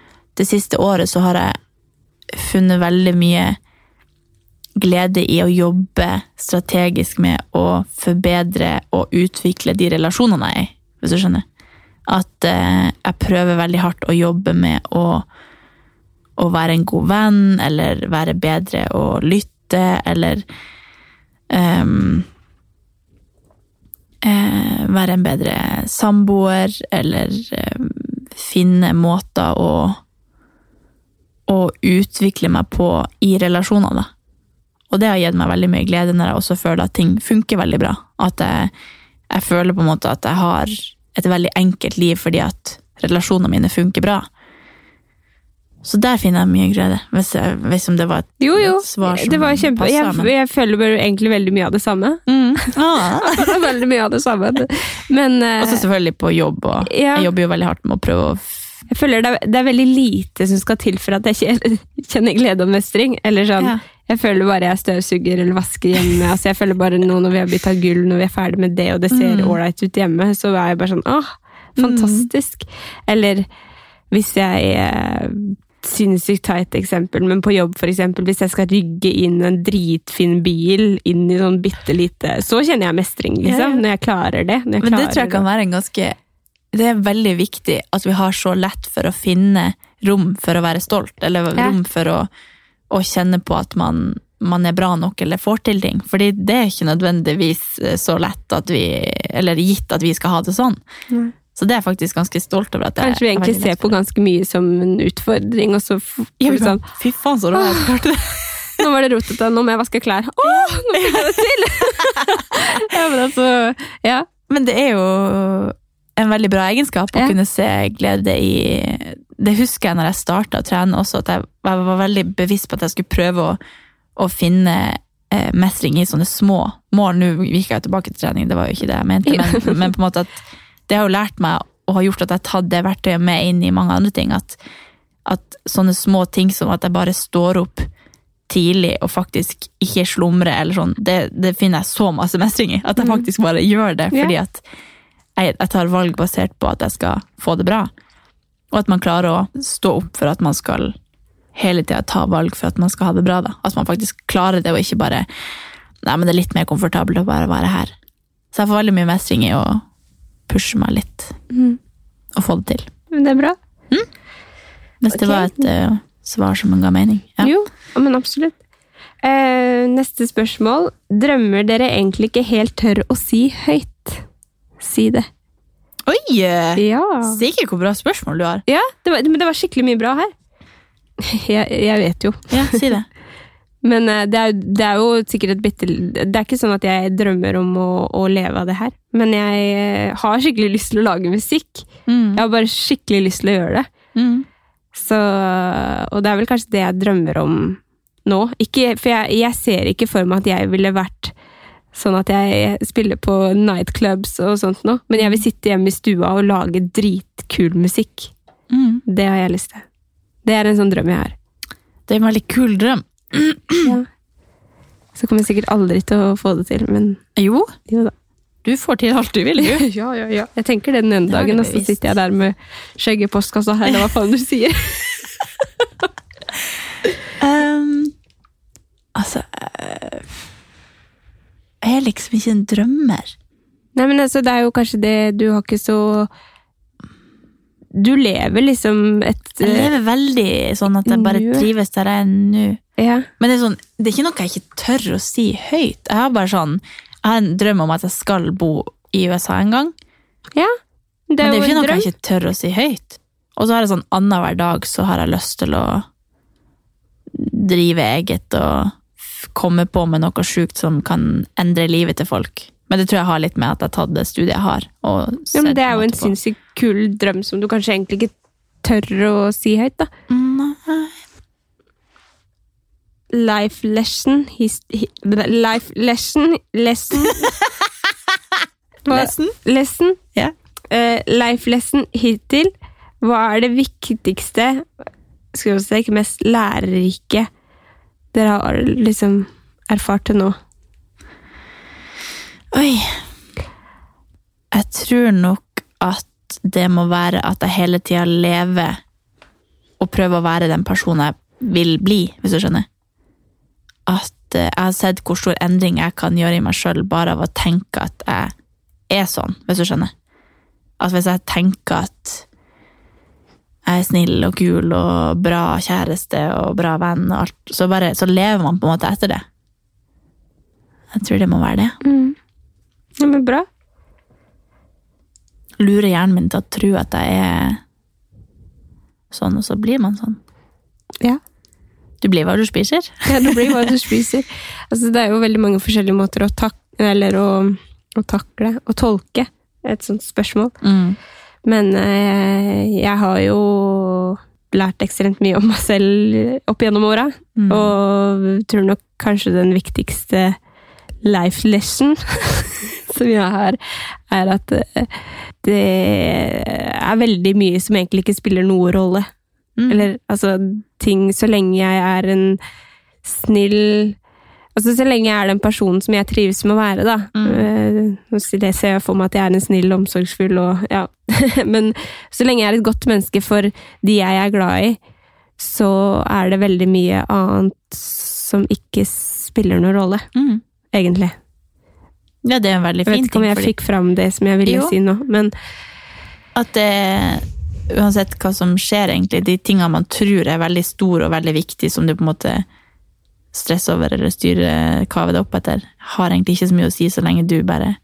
det siste året så har jeg funnet veldig mye glede i å jobbe strategisk med å forbedre og utvikle de relasjonene jeg er i, hvis du skjønner. At eh, jeg prøver veldig hardt å jobbe med å, å være en god venn, eller være bedre å lytte, eller um, være en bedre samboer, eller um, finne måter å, å utvikle meg på i relasjoner, da. Og det har gitt meg veldig mye glede når jeg også føler at ting funker veldig bra. At jeg, jeg føler på en måte at jeg har et veldig enkelt liv fordi at relasjonene mine funker bra. Så der finner jeg mye glede, hvis, jeg, hvis det var et, Jo, jo. et svar som Det var kjempe... Jeg, jeg føler egentlig veldig mye av det samme. Mm. Ah. veldig mye av det samme. Men eh, Og så selvfølgelig på jobb, og Ja. jeg jobber jo veldig hardt med å prøve å jeg føler det er, det er veldig lite som skal til for at jeg kje- kjenner glede og mestring. Eller sånn, Ja. Jeg føler bare jeg støvsuger eller vasker hjemme. Altså jeg føler bare nå når vi har bytta gull, når vi er ferdig med det, og det ser Mm. ålreit ut hjemme, så er jeg bare sånn åh, fantastisk. Eller hvis jeg eh, Sinnssykt teit eksempel, men på jobb, for eksempel, hvis jeg skal rygge inn en dritfin bil inn i sånn bitte lite Så kjenner jeg mestring, liksom. ja. Når jeg klarer det. Jeg Men det klarer tror jeg kan være en ganske Det er veldig viktig at vi har så lett for å finne rom for å være stolt, eller Ja. rom for å, å kjenne på at man, man er bra nok eller får til ting. Fordi det er ikke nødvendigvis eh, så lett at vi Eller gitt at vi skal ha det sånn. Nei. Så det er jeg faktisk ganske stolt over. at jeg Kanskje vi egentlig ser på ganske mye som en utfordring, og så Ja, sånn Fy faen, så rå jeg klarte det. Nå var det rotete, nå må jeg vaske klær. Åh, nå fikk jeg det til! ja, men altså, ja. Men det er jo en veldig bra egenskap å Ja. kunne se glede i Det husker jeg når jeg starta å trene også, at jeg, jeg var veldig bevisst på at jeg skulle prøve å, å finne eh, mestring i sånne små mål. Nå gikk jeg tilbake til trening, det var jo ikke det jeg mente, men, men på en måte at det har jo lært meg og har gjort at jeg har tatt det verktøyet med inn i mange andre ting. At, at sånne små ting som at jeg bare står opp tidlig og faktisk ikke slumrer, eller sånn, det, det finner jeg så masse mestring i. At jeg faktisk bare gjør det, fordi at jeg, jeg tar valg basert på at jeg skal få det bra. Og at man klarer å stå opp for at man skal hele tida ta valg for at man skal ha det bra. da. At man faktisk klarer det, og ikke bare Nei, men det er litt mer komfortabelt å bare være her. Så jeg får veldig mye mestring i å pushe meg litt, Mm. og få det til. Men det er bra. Hvis det var et uh, svar som ga mening. Ja. Jo, men absolutt. Uh, neste spørsmål. Drømmer dere egentlig ikke helt tør å si høyt? Si det. Oi! Ja. Sikkert hvor bra spørsmål du har. ja det var, men det var skikkelig mye bra her. Jeg, jeg vet jo. Ja, si det. Men eh, det er, det er jo sikkert et bitte Det er ikke sånn at jeg drømmer om å, å leve av det her. Men jeg eh, har skikkelig lyst til å lage musikk. Mm. Jeg har bare skikkelig lyst til å gjøre det. Mm. Så, og det er vel kanskje det jeg drømmer om nå. Ikke, for jeg, jeg ser ikke for meg at jeg ville vært sånn at jeg spiller på nightclubs og sånt nå. Men jeg vil sitte hjemme i stua og lage dritkul musikk. Mm. Det har jeg lyst til. Det er en sånn drøm jeg har. Det er en veldig kul drøm. Så kommer jeg sikkert aldri til å få det til, men Jo, jo da. du får til alt du vil, du. Ja, ja, ja. Jeg tenker det den ene dagen, og så sitter jeg der med skjegget i postkassa, eller hva faen du sier. Um, altså eh, Jeg er liksom ikke en drømmer. Nei, men altså, det er jo kanskje det Du har ikke så Du lever liksom et Jeg lever veldig sånn at jeg bare trives der jeg er nå. Ja. Men det er, sånn, det er ikke noe jeg ikke tør å si høyt. Jeg har bare sånn Jeg har en drøm om at jeg skal bo i USA en gang. ja. Det Men er det er jo ikke noe drøm. jeg ikke tør å si høyt. Og så har jeg sånn annenhver dag så har jeg lyst til å drive eget og komme på med noe sjukt som kan endre livet til folk. Men det tror jeg har litt med at jeg har tatt det studiet jeg har. Ja, men det er jo en sinnssykt kul drøm som du kanskje egentlig ikke tør å si høyt, da. Nei. Life lesson his, hi, Life lesson Lesson Lesson? Lesson. Yeah. Uh, life lesson hittil. Hva er det viktigste, skal vi si, mest lærerike dere har liksom erfart til nå? Oi. Jeg tror nok at det må være at jeg hele tida lever og prøver å være den personen jeg vil bli, hvis du skjønner. At eh, jeg har sett hvor stor endring jeg kan gjøre i meg sjøl bare av å tenke at jeg er sånn, hvis du skjønner. At hvis jeg tenker at jeg er snill og kul og bra kjæreste og bra venn og alt, så, bare, så lever man på en måte etter det. Jeg tror det må være det. Ja, men bra. lurer hjernen min til å tro at jeg er sånn, og så blir man sånn. Ja. Du blir hva du spiser. Ja, det blir hva du spiser. Altså, det er jo veldig mange forskjellige måter å, tak eller å, å takle og tolke et sånt spørsmål. Mm. Men eh, jeg har jo lært ekstremt mye om meg selv opp gjennom åra. Mm. Og tror nok kanskje den viktigste life lesson som jeg har, er at eh, det er veldig mye som egentlig ikke spiller noe rolle. Mm. Eller altså ting Så lenge jeg er en snill Altså Så lenge jeg er den personen som jeg trives med å være, da. Eh, nå sier det ser jeg for meg at jeg er en snill, omsorgsfull og ja. Men så lenge jeg er et godt menneske for de jeg er glad i, så er det veldig mye annet som ikke spiller noen rolle, Mm. egentlig. Ja, det er en veldig fin ting. Jeg vet ikke om jeg fordi- fikk fram det som jeg ville Jo. si nå, men At det, uansett hva som skjer, egentlig, de tingene man tror er veldig store og veldig viktige, som du på en måte stresser over eller styre kave det opp etter, har egentlig ikke så mye å si så lenge du bare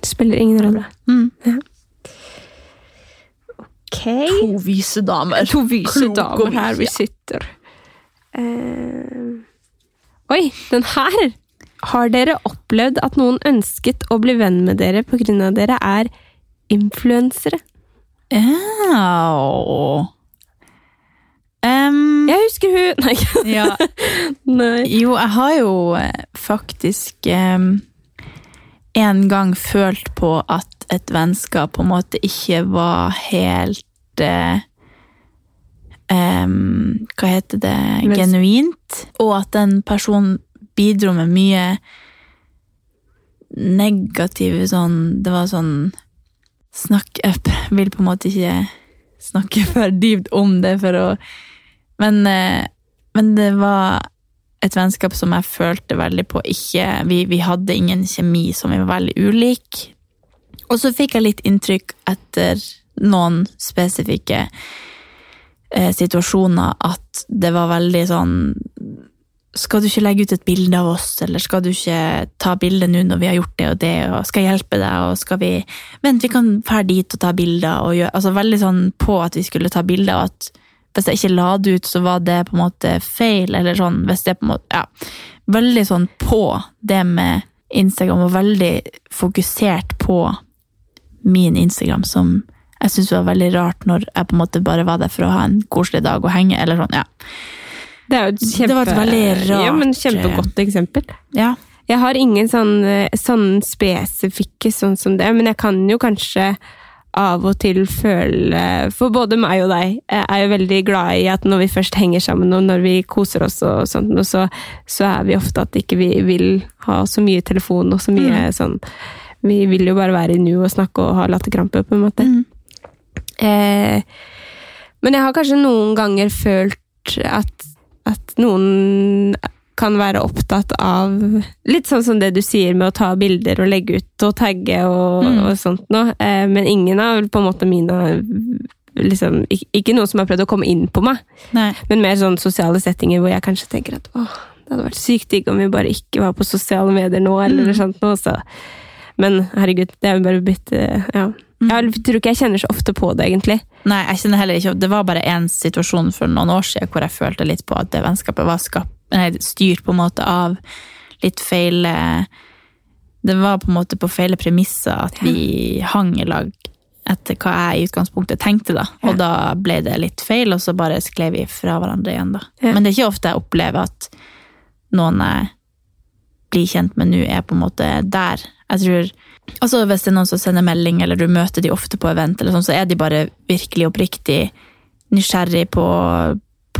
det spiller ingen rolle. mm. Ok. To vise damer. To vise damer her vi sitter. Uh, Oi, den her! Har dere opplevd at noen ønsket å bli venn med dere av dere er influensere? Au. Em, Jeg husker hun Nei. ja. Nei. Jo, jeg har jo eh, faktisk um, en gang følt på at et vennskap på en måte ikke var helt uh, um, Hva heter det? Genuint. Og at den personen bidro med mye negative sånn Det var sånn Snakk Jeg vil på en måte ikke snakke for dypt om det for å Men, eh, men det var et vennskap som jeg følte veldig på ikke Vi, vi hadde ingen kjemi som vi var veldig ulike. Og så fikk jeg litt inntrykk etter noen spesifikke eh, situasjoner at det var veldig sånn Skal du ikke legge ut et bilde av oss, eller skal du ikke ta bilde nå når vi har gjort det og det, og skal jeg hjelpe deg, og skal vi Vent, vi kan dra dit og ta bilder, og gjøre Altså veldig sånn på at vi skulle ta bilder, og at hvis jeg ikke la det ut, så var det på en måte feil, eller sånn, hvis det på en måte Ja. Veldig sånn på det med Instagram, og veldig fokusert på min Instagram, som jeg syntes var veldig rart når jeg på en måte bare var der for å ha en koselig dag og henge, eller sånn, ja. Det er jo et kjempe, Det var et veldig rart, ja, men kjempegodt eksempel. Ja. Jeg har ingen sånn, sånn spesifikke sånn som det, men jeg kan jo kanskje av og til føle For både meg og deg eh, er jo veldig glad i at når vi først henger sammen, og når vi koser oss og sånt, og så, så er vi ofte at ikke vi vil ha så mye telefon og så mye sånn. Vi vil jo bare være i nu og snakke og ha latterkrampe, på en måte. Eh, men jeg har kanskje noen ganger følt at, at noen kan være opptatt av Litt sånn som det du sier med å ta bilder og legge ut og tagge og, Mm. og sånt noe. Eh, men ingen av på en måte mine liksom, ikke, noen som har prøvd å komme inn på meg, Nei. men mer sånn sosiale settinger hvor jeg kanskje tenker at åh, det hadde vært sykt digg om vi bare ikke var på sosiale medier nå, eller Mm. sånt noe. Så. Men herregud, det er jo bare blitt eh, Ja. Jeg tror ikke jeg kjenner så ofte på det, egentlig. Nei, jeg kjenner heller ikke Det var bare en situasjon for noen år siden hvor jeg følte litt på at det vennskapet var skap, nei, styrt på en måte av litt feil eh, Det var på en måte på feile premisser at vi hang i lag etter hva jeg i utgangspunktet tenkte, da. Og da ble det litt feil, og så bare skled vi fra hverandre igjen, da. Ja. Men det er ikke ofte jeg opplever at noen jeg blir kjent med nå, er på en måte der. Jeg tror Altså Hvis det er noen som sender melding, eller du møter de ofte på event, eller sånn, så er de bare virkelig oppriktig nysgjerrig på,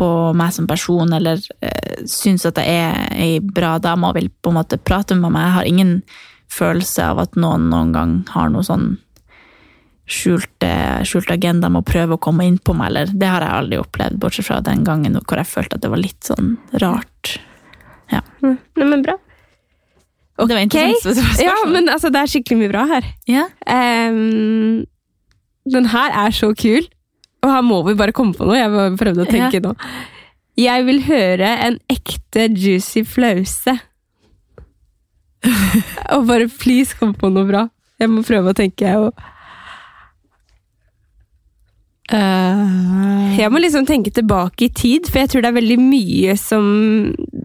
på meg som person, eller eh, syns at jeg er ei bra dame og vil på en måte prate med meg. Jeg har ingen følelse av at noen noen gang har noe sånn skjult, skjult agenda med å prøve å komme inn på meg, eller det har jeg aldri opplevd, bortsett fra den gangen hvor jeg følte at det var litt sånn rart. Ja. Nei, men bra. Det var interessant spørsmål. Ja, men altså, det er skikkelig mye bra her. Yeah. Um, den her er så kul. Og her må vi bare komme på noe. Jeg prøvde å tenke Ja. nå. Jeg vil høre en ekte juicy flause. og bare please kom på noe bra. Jeg må prøve å tenke, jeg òg. Eh, Jeg må liksom tenke tilbake i tid, for jeg tror det er veldig mye som,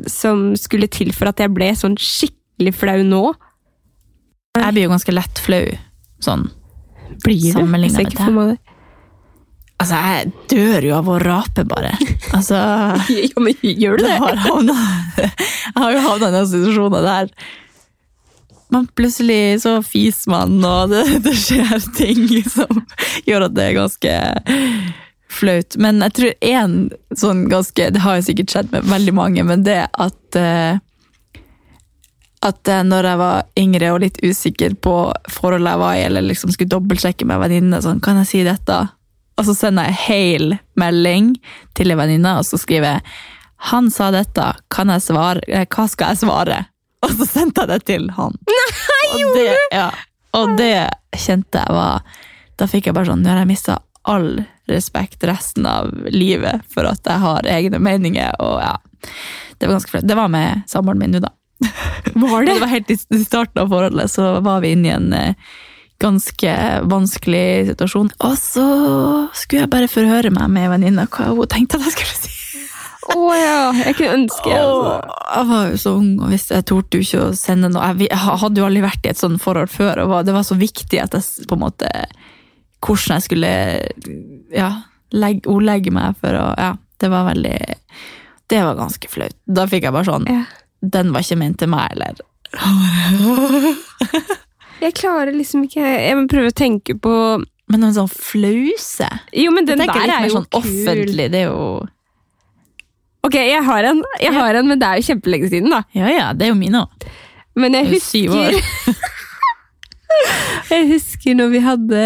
som skulle til for at jeg ble sånn skikkelig flau nå. Jeg blir jo ganske lett flau, sånn Blir du? Sammenligna med det. Altså, jeg dør jo av å rape, bare. Altså Ja, men gjør du det? har, havnet, jeg har jo havna i den situasjonen der man plutselig så fiser man, og det, det skjer ting som gjør at det er ganske flaut. Men jeg tror én sånn ganske Det har jo sikkert skjedd med veldig mange, men det at eh, at eh, når jeg var yngre og litt usikker på forholdet jeg var i, eller liksom skulle dobbeltsjekke med venninne, sånn, kan jeg si dette? Og så sender jeg hel melding til en venninne, og så skriver jeg han sa dette, eh, hva skal jeg svare? Og så sendte jeg det til han. Nei, og det, ja, og det kjente jeg var Da fikk jeg bare sånn, nå har jeg mista all respekt resten av livet for at jeg har egne meninger, og ja. Det var ganske flaut. Det var med samboeren min nå, da. Var Det det var helt i starten av forholdet, så var vi inne i en eh, ganske vanskelig situasjon. Og så skulle jeg bare forhøre meg med venninna hva hun tenkte at jeg skulle si. Å ja, jeg kunne ønske altså. jeg var jo så ung, og hvis jeg torde ikke å sende noe jeg hadde jo aldri vært i et sånt forhold før, og det var så viktig at jeg på en måte Hvordan jeg skulle ja, legge, ordlegge meg for å Ja, det var veldig Det var ganske flaut. Da fikk jeg bare sånn Ja. Den var ikke ment til meg, eller Jeg klarer liksom ikke Jeg må prøve å tenke på Men en sånn flause Jo, men den der er jo sånn kul. offentlig, det er jo Ok, jeg har en, jeg har en, men det er jo kjempelenge siden, da. Ja ja, det er jo min òg. Men jeg er husker Jeg husker når vi hadde,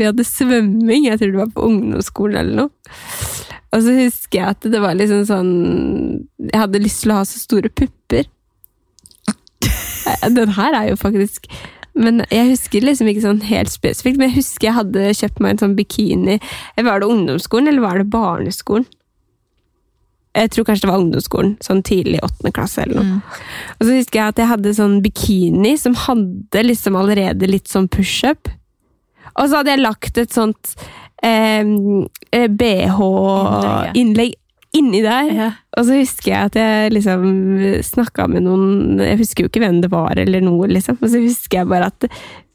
vi hadde svømming, jeg tror det var på ungdomsskolen eller noe. Og så husker jeg at det var liksom sånn Jeg hadde lyst til å ha så store pupper. Den her er jo faktisk Men jeg husker liksom ikke sånn helt spesifikt, men jeg husker jeg hadde kjøpt meg en sånn bikini. Var det ungdomsskolen, eller var det barneskolen? Jeg tror kanskje det var ungdomsskolen, sånn tidlig åttende klasse eller noe. Og så husker jeg at jeg hadde sånn bikini som hadde liksom allerede litt sånn pushup. Og så hadde jeg lagt et sånt eh, eh, BH-innlegg inni der. Ja. Og så husker jeg at jeg liksom snakka med noen Jeg husker jo ikke hvem det var, eller noe, liksom. Og så husker jeg bare at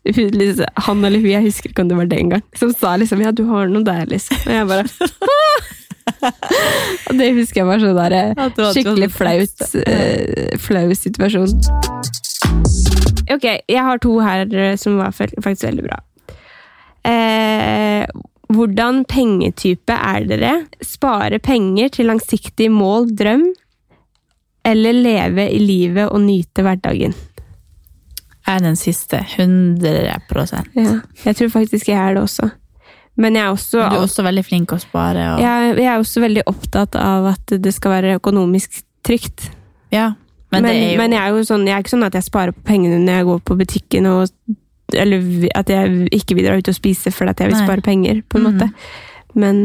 liksom, han eller hun, jeg husker ikke om det var det engang, som sa liksom 'ja, du har noe der', liksom. Og jeg bare Og det husker jeg var sånn der skikkelig sånn flaut, eh, flau situasjon. Ok, jeg har to her eh, som var faktisk veldig bra. Eh, hvordan pengetype er dere? Spare penger til langsiktig mål, drøm? Eller leve i livet og nyte hverdagen? Jeg er den siste. 100 Ja, jeg tror faktisk jeg er det også. Men jeg er også, Du er også veldig flink å spare. Og, jeg, jeg er også veldig opptatt av at det skal være økonomisk trygt. ja, men, Men, det er jo men jeg er jo sånn, jeg er ikke sånn at jeg sparer på pengene når jeg går på butikken, og, eller at jeg ikke vil dra ut og spise fordi jeg vil spare penger, på en mm. måte. Men,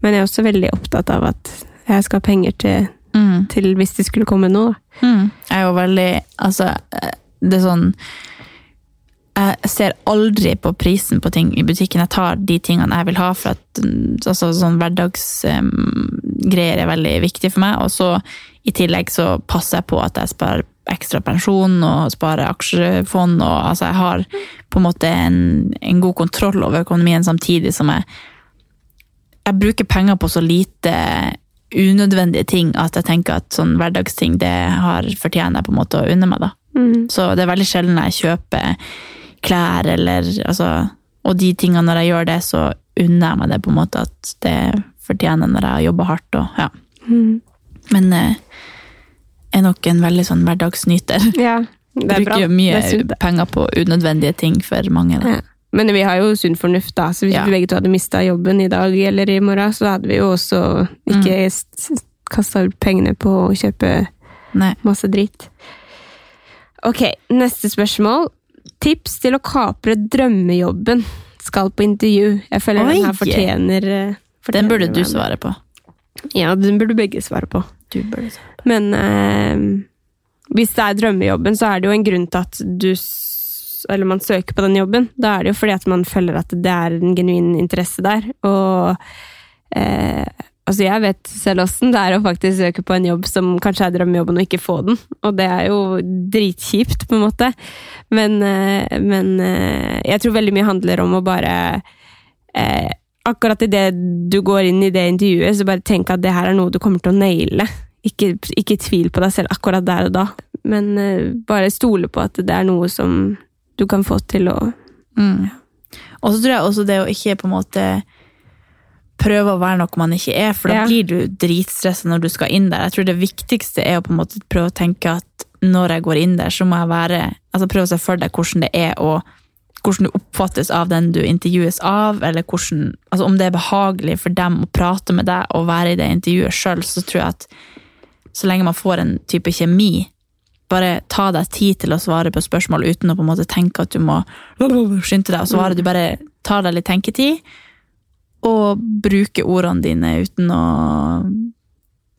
men jeg er også veldig opptatt av at jeg skal ha penger til, mm, til hvis det skulle komme noe. mm. Jeg er jo veldig Altså, eh, det er sånn Jeg ser aldri på prisen på ting i butikken. Jeg tar de tingene jeg vil ha, for at altså, sånn hverdagsgreier er veldig viktig for meg. Og så i tillegg så passer jeg på at jeg sparer ekstra pensjon og spare aksjefond. og altså Jeg har på en måte en, en god kontroll over økonomien samtidig som jeg jeg bruker penger på så lite unødvendige ting at jeg tenker at sånn hverdagsting det har fortjener jeg på en måte å unne meg. da. Så det er veldig sjelden jeg kjøper klær eller altså Og de tingene når jeg gjør det, så unner jeg meg det på en måte at det fortjener når jeg har jobba hardt. Og, ja. Men eh, er nok en veldig sånn hverdagsnyter. Ja, det er bra. Bruker mye er penger på unødvendige ting for mange. Ja. Men vi har jo sunn fornuft, da. Så hvis Ja. vi begge to hadde mista jobben i dag eller i morgen, så hadde vi jo også ikke mm. kasta ut pengene på å kjøpe Nei. masse dritt. Ok, neste spørsmål. Tips til å kapre drømmejobben. Skal på intervju. Jeg føler Oi! den her fortjener, fortjener Den burde du svare på. Ja, den burde begge svare på. Du burde svare. Men eh, hvis det er drømmejobben, så er det jo en grunn til at du Eller man søker på den jobben. Da er det jo fordi at man føler at det er en genuin interesse der. Og eh, altså jeg vet selv åssen det er å faktisk søke på en jobb som kanskje er drømmejobben, og ikke få den. Og det er jo dritkjipt, på en måte. Men, eh, men eh, jeg tror veldig mye handler om å bare eh, akkurat idet du går inn i det intervjuet, så bare tenk at det her er noe du kommer til å naile. Ikke, ikke tvil på deg selv akkurat der og da, men eh, bare stole på at det er noe som du kan få til å Mm. Og så tror jeg også det å ikke på en måte prøve å være noe man ikke er, for da Ja. blir du dritstressa når du skal inn der. Jeg tror det viktigste er å på en måte prøve å tenke at når jeg går inn der, så må jeg være altså Prøve å se for deg hvordan det er og hvordan du oppfattes av den du intervjues av, eller hvordan, altså om det er behagelig for dem å prate med deg og være i det intervjuet sjøl, så tror jeg at så lenge man får en type kjemi, bare ta deg tid til å svare på spørsmål uten å på en måte tenke at du må skynde deg å svare. Du bare tar deg litt tenketid, og bruker ordene dine uten å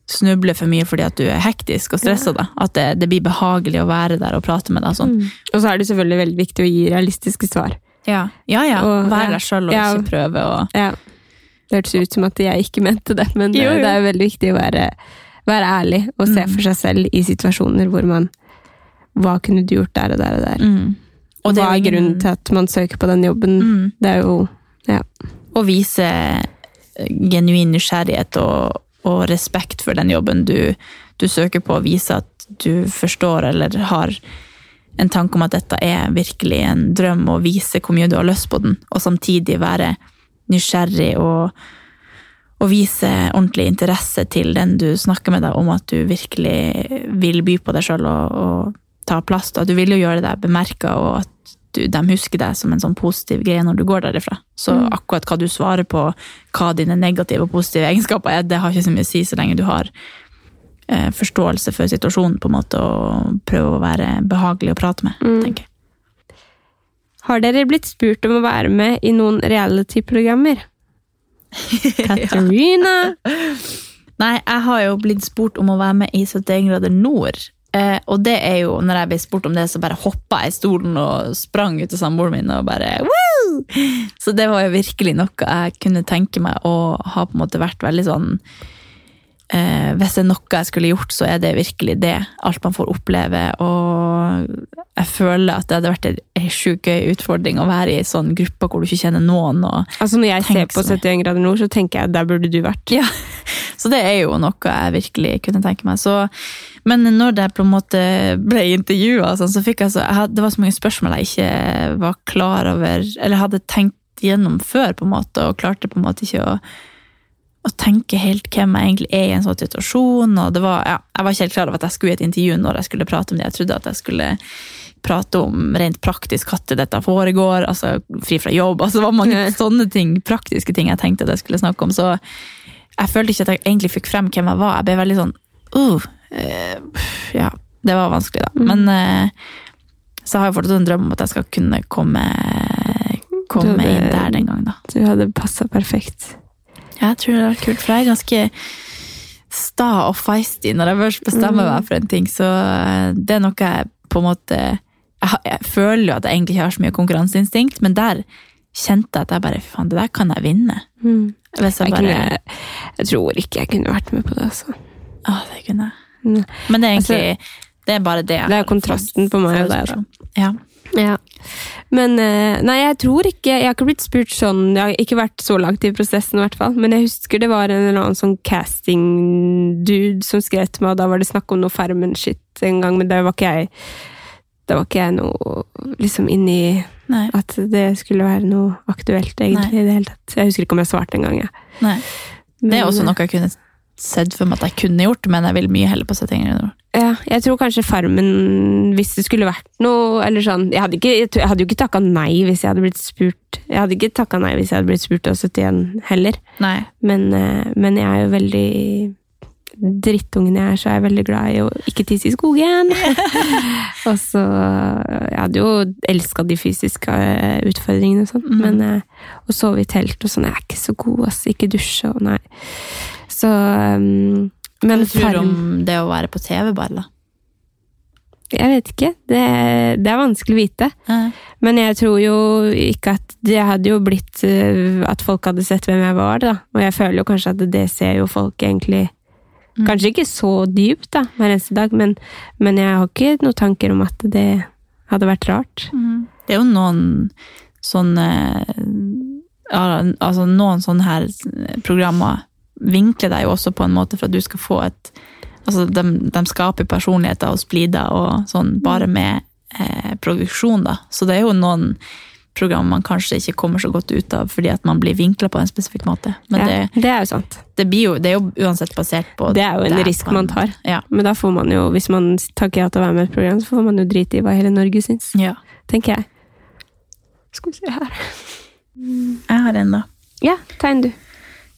snuble for mye fordi at du er hektisk og stressa. Ja. At det, det blir behagelig å være der og prate med deg. Sånn. Og så er det selvfølgelig veldig viktig å gi realistiske svar. Ja, ja. ja. Og- Vær deg sjøl og Ja. ikke prøve å Ja. Det hørtes ut som at jeg ikke mente det, men Jo, eh, jo. det er veldig viktig å være, være ærlig og se for seg selv i situasjoner hvor man Hva kunne du gjort der og der og der? mm. Og det Hva er grunnen til at man søker på den jobben? Mm. Det er jo Ja. Å vise genuin nysgjerrighet og, og respekt for den jobben du, du søker på. Vise at du forstår eller har en tanke om at dette er virkelig en drøm, og vise hvor mye du har lyst på den. Og samtidig være nysgjerrig og, og vise ordentlig interesse til den du snakker med deg om at du virkelig vil by på deg sjøl og, og ta plass. Da. Du vil jo gjøre deg bemerka, og at du, de husker deg som en sånn positiv greie når du går derifra. Så Mm. akkurat hva du svarer på, hva dine negative og positive egenskaper er, det har ikke så mye å si så lenge du har eh, forståelse for situasjonen på en måte, og prøver å være behagelig å prate med, Mm. tenker jeg. Har dere blitt spurt om å være med i noen reality-programmer? Katarina? Nei, jeg har jo blitt spurt om å være med i 71 grader nord. Eh, og det er jo, når jeg ble spurt om det, så bare hoppa jeg i stolen og sprang ut til samboeren min og bare Woo! Så det var jo virkelig noe jeg kunne tenke meg å ha på en måte vært veldig sånn eh, Hvis det er noe jeg skulle gjort, så er det virkelig det. Alt man får oppleve. Og jeg føler at det hadde vært en sjukt gøy utfordring å være i en sånn gruppe hvor du ikke kjenner noen. Altså Når jeg ser på så 71 grader nord, så tenker jeg at der burde du vært. Ja, så det er jo noe jeg virkelig kunne tenke meg. Så, men når jeg på en måte ble intervjua, sånn, så fikk jeg så jeg hadde, Det var så mange spørsmål jeg ikke var klar over, eller hadde tenkt gjennom før, på en måte, og klarte på en måte ikke å, å tenke helt hvem jeg egentlig er i en sånn situasjon. og det var, ja, Jeg var ikke helt klar over at jeg skulle i et intervju når jeg skulle prate om det. Jeg trodde at jeg skulle prate om rent praktisk når dette foregår, altså fri fra jobb. altså Det var mange sånne ting, praktiske ting jeg tenkte at jeg skulle snakke om. så jeg følte ikke at jeg egentlig fikk frem hvem jeg var. Jeg ble veldig sånn uh, eh, Ja, det var vanskelig, da. Men uh, så har jeg fortsatt en drøm om at jeg skal kunne komme, komme hadde- inn der den gang, da. Du hadde passa perfekt. Jeg tror det var kult, for jeg er ganske sta og feisty når jeg først bestemmer meg for en ting, så eh, det er noe jeg på en måte Jeg, jeg føler jo at jeg egentlig ikke har så mye konkurranseinstinkt, men der kjente jeg at jeg bare Fy faen, det der kan jeg vinne. Hvis jeg Jeg, bare kunne, jeg tror ikke jeg kunne vært med på det. altså. Å, det kunne jeg. Mm. Men det er egentlig Det er bare det. jeg Det er kontrasten på meg og deg, da. Ja. Ja. Men eh, nei, jeg tror ikke Jeg har ikke blitt spurt sånn Jeg har ikke vært så langt i prosessen, i hvert fall. Men jeg husker det var en eller annen sånn casting-dude som skrev til meg, og da var det snakk om noe Farmen-shit en gang, men da var ikke jeg Da var ikke jeg noe liksom inni Nei. at det skulle være noe aktuelt, egentlig, Nei. i det hele tatt. Jeg husker ikke om jeg svarte engang. Det er Men, også eh, noe jeg kunne sett for meg at jeg kunne gjort, men jeg vil mye heller på 71 grader nord. Ja, jeg tror kanskje Farmen, hvis det skulle vært noe eller sånn Jeg hadde, ikke, jeg hadde jo ikke takka nei hvis jeg hadde blitt spurt. Jeg hadde ikke takka nei hvis jeg hadde blitt spurt av 71 heller. Nei. Men, eh, men jeg er jo veldig Drittungen jeg er, så er jeg veldig glad i å ikke tisse i skogen. og så Jeg hadde jo elska de fysiske eh, utfordringene og sånn, men eh, å sove i telt og sånn Jeg er ikke så god, ass. Ikke dusje og nei. Så um, Men Hva tror du om det å være på TV, bare? da? Jeg vet ikke. Det, det er vanskelig å vite. Men jeg tror jo ikke at det hadde jo blitt eh, at folk hadde sett hvem jeg var, da. Og jeg føler jo kanskje at det ser jo folk egentlig Kanskje ikke så dypt, da, hver eneste dag, men, men jeg har ikke noen tanker om at det hadde vært rart. Det er jo noen sånne altså noen sånne her programmer vinkler deg jo også på en måte for at du skal få et Altså, de, de skaper personligheter og splider og sånn, bare med eh, produksjon, da. Så det er jo noen program man kanskje ikke kommer så godt ut av fordi at man blir vinkla på en spesifikk måte. Men Ja, det, det er jo sant. det, blir jo, det er jo uansett basert på Det er jo en det risk man tar. Ja. Men da får man jo, hvis man takker ja til å være med i et program, så får man jo drite i hva hele Norge syns. ja. Tenker jeg. Skal vi se her. Jeg har en, da. Ja, tegn du.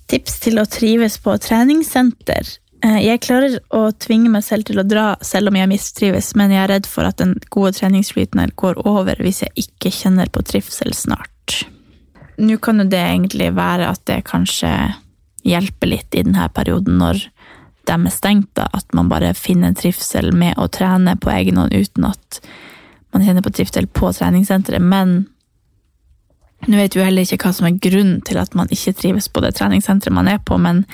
Tips til å trives på treningssenter. Eh, Jeg klarer å tvinge meg selv til å dra selv om jeg mistrives, men jeg er redd for at den gode treningsflyten går over hvis jeg ikke kjenner på trivsel snart. Nå kan jo det egentlig være at det kanskje hjelper litt i denne perioden når de er stengt, da, at man bare finner trivsel med å trene på egen hånd uten at man kjenner på trivsel på treningssenteret, men nå vet jo heller ikke hva som er grunnen til at man ikke trives på det treningssenteret man er på, men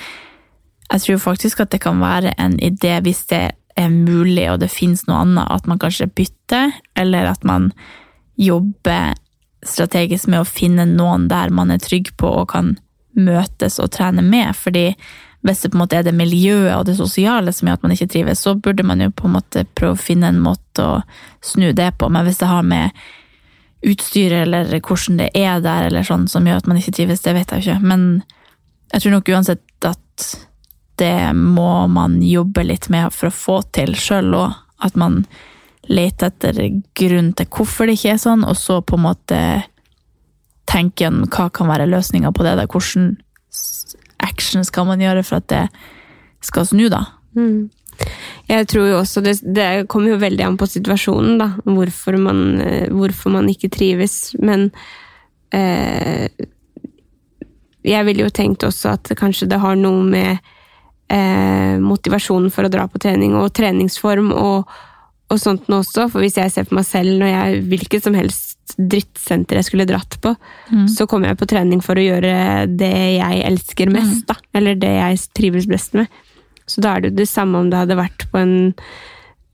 jeg tror faktisk at det kan være en idé hvis det er mulig og det finnes noe annet, at man kanskje bytter, eller at man jobber strategisk med å finne noen der man er trygg på og kan møtes og trene med, fordi hvis det på en måte er det miljøet og det sosiale som gjør at man ikke trives, så burde man jo på en måte prøve å finne en måte å snu det på, men hvis det har med utstyret eller hvordan det er der, eller sånn som gjør at man ikke trives, det vet jeg jo ikke. Men jeg tror nok uansett at det må man jobbe litt med for å få til sjøl òg. At man leter etter grunn til hvorfor det ikke er sånn, og så på en måte tenke gjennom hva kan være løsninga på det. Da. Hvordan action skal man gjøre for at det skal snu, da? Mm. Jeg tror jo også det, det kommer jo veldig an på situasjonen, da. Hvorfor man, eh, hvorfor man ikke trives. Men eh, jeg ville jo tenkt også at kanskje det har noe med eh, motivasjonen for å dra på trening og treningsform og, og sånt nå også. For hvis jeg ser på meg selv når jeg hvilket som helst drittsenter jeg skulle dratt på, så kommer jeg på trening for å gjøre det jeg elsker mest, da. Eller det jeg trives best med. Så da er det jo det samme om det hadde vært på en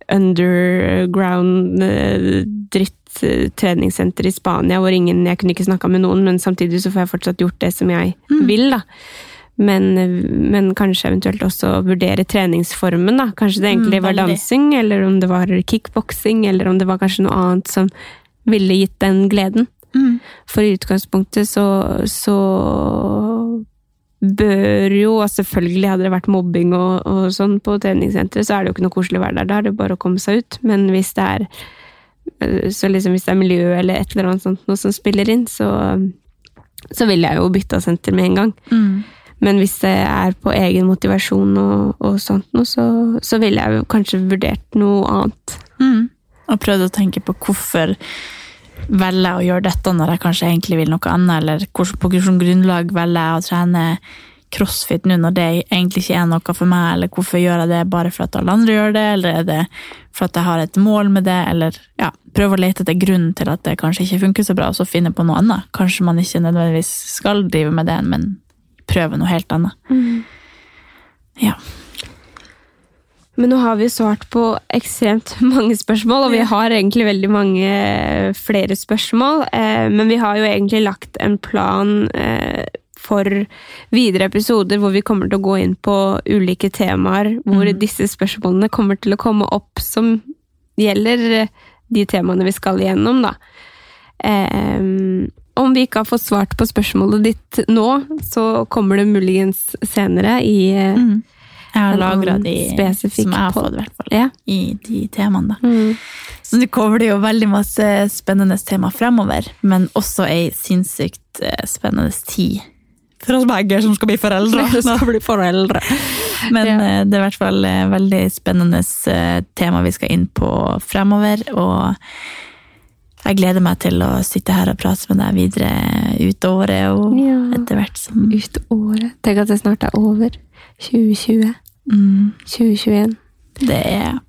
underground eh, dritt-treningssenter i Spania hvor ingen, jeg kunne ikke snakka med noen, men samtidig så får jeg fortsatt gjort det som jeg vil, da. Men, men kanskje eventuelt også vurdere treningsformen, da. Kanskje det egentlig Mm, var dansing, eller om det var kickboksing, eller om det var kanskje noe annet som ville gitt den gleden. For i utgangspunktet så, så bør jo, og selvfølgelig hadde det vært mobbing og, og sånn på treningssenteret, så er det jo ikke noe koselig å være der. Da er det bare å komme seg ut. Men hvis det er så liksom hvis det er miljø eller et eller annet sånt noe som spiller inn, så, så vil jeg jo bytte senter med en gang. Men hvis det er på egen motivasjon og, og sånt noe, så, så ville jeg jo kanskje vurdert noe annet. Mm. Og prøvd å tenke på hvorfor velger jeg å gjøre dette når jeg kanskje egentlig vil noe annet, eller på hvilket grunnlag velger jeg å trene crossfit nå når det egentlig ikke er noe for meg, eller hvorfor gjør jeg det bare for at alle andre gjør det, eller er det for at jeg har et mål med det, eller ja, prøve å lete etter grunnen til at det kanskje ikke funker så bra, og så finne på noe annet. Kanskje man ikke nødvendigvis skal drive med det, men prøve noe helt annet. Ja. Men nå har vi svart på ekstremt mange spørsmål, og vi har egentlig veldig mange flere spørsmål. eh, Men vi har jo egentlig lagt en plan eh, for videre episoder hvor vi kommer til å gå inn på ulike temaer hvor disse spørsmålene kommer til å komme opp som gjelder eh, de temaene vi skal igjennom, da. Eh, om vi ikke har fått svart på spørsmålet ditt nå, så kommer det muligens senere i eh, Mm. Jeg har lagra de som jeg har fått, i hvert fall. Ja. I de temaene. Mm. Så nå kommer det jo veldig masse spennende tema fremover, men også ei sinnssykt eh, spennende tid for oss begge som skal bli foreldre. skal bli foreldre. Men Ja. eh, det er i hvert fall eh, veldig spennende tema vi skal inn på fremover, og jeg gleder meg til å sitte her og prate med deg videre ut året, og Ja. etter hvert som Ut året. Tenk at det snart er over. 2020. mm, 2021. Det er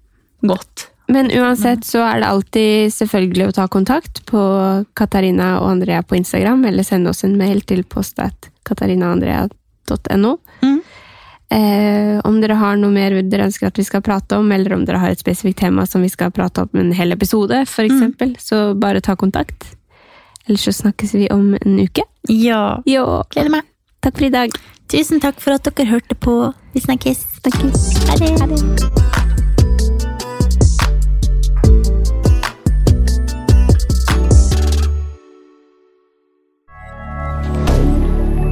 godt. Men uansett så er det alltid selvfølgelig å ta kontakt på Katarina og Andrea på Instagram, eller sende oss en mail til postatkatarinaandrea.no. Mm. Eh, om dere har noe mer dere ønsker at vi skal prate om, eller om dere har et spesifikt tema som vi skal prate om en hel episode, for eksempel, så bare ta kontakt. Ellers så snakkes vi om en uke. Ja. ja. Gleder meg. Takk for i dag. Tusen takk for at dere hørte på. Vi snakkes. Ha det. Ha det.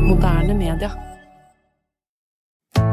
Moderne media.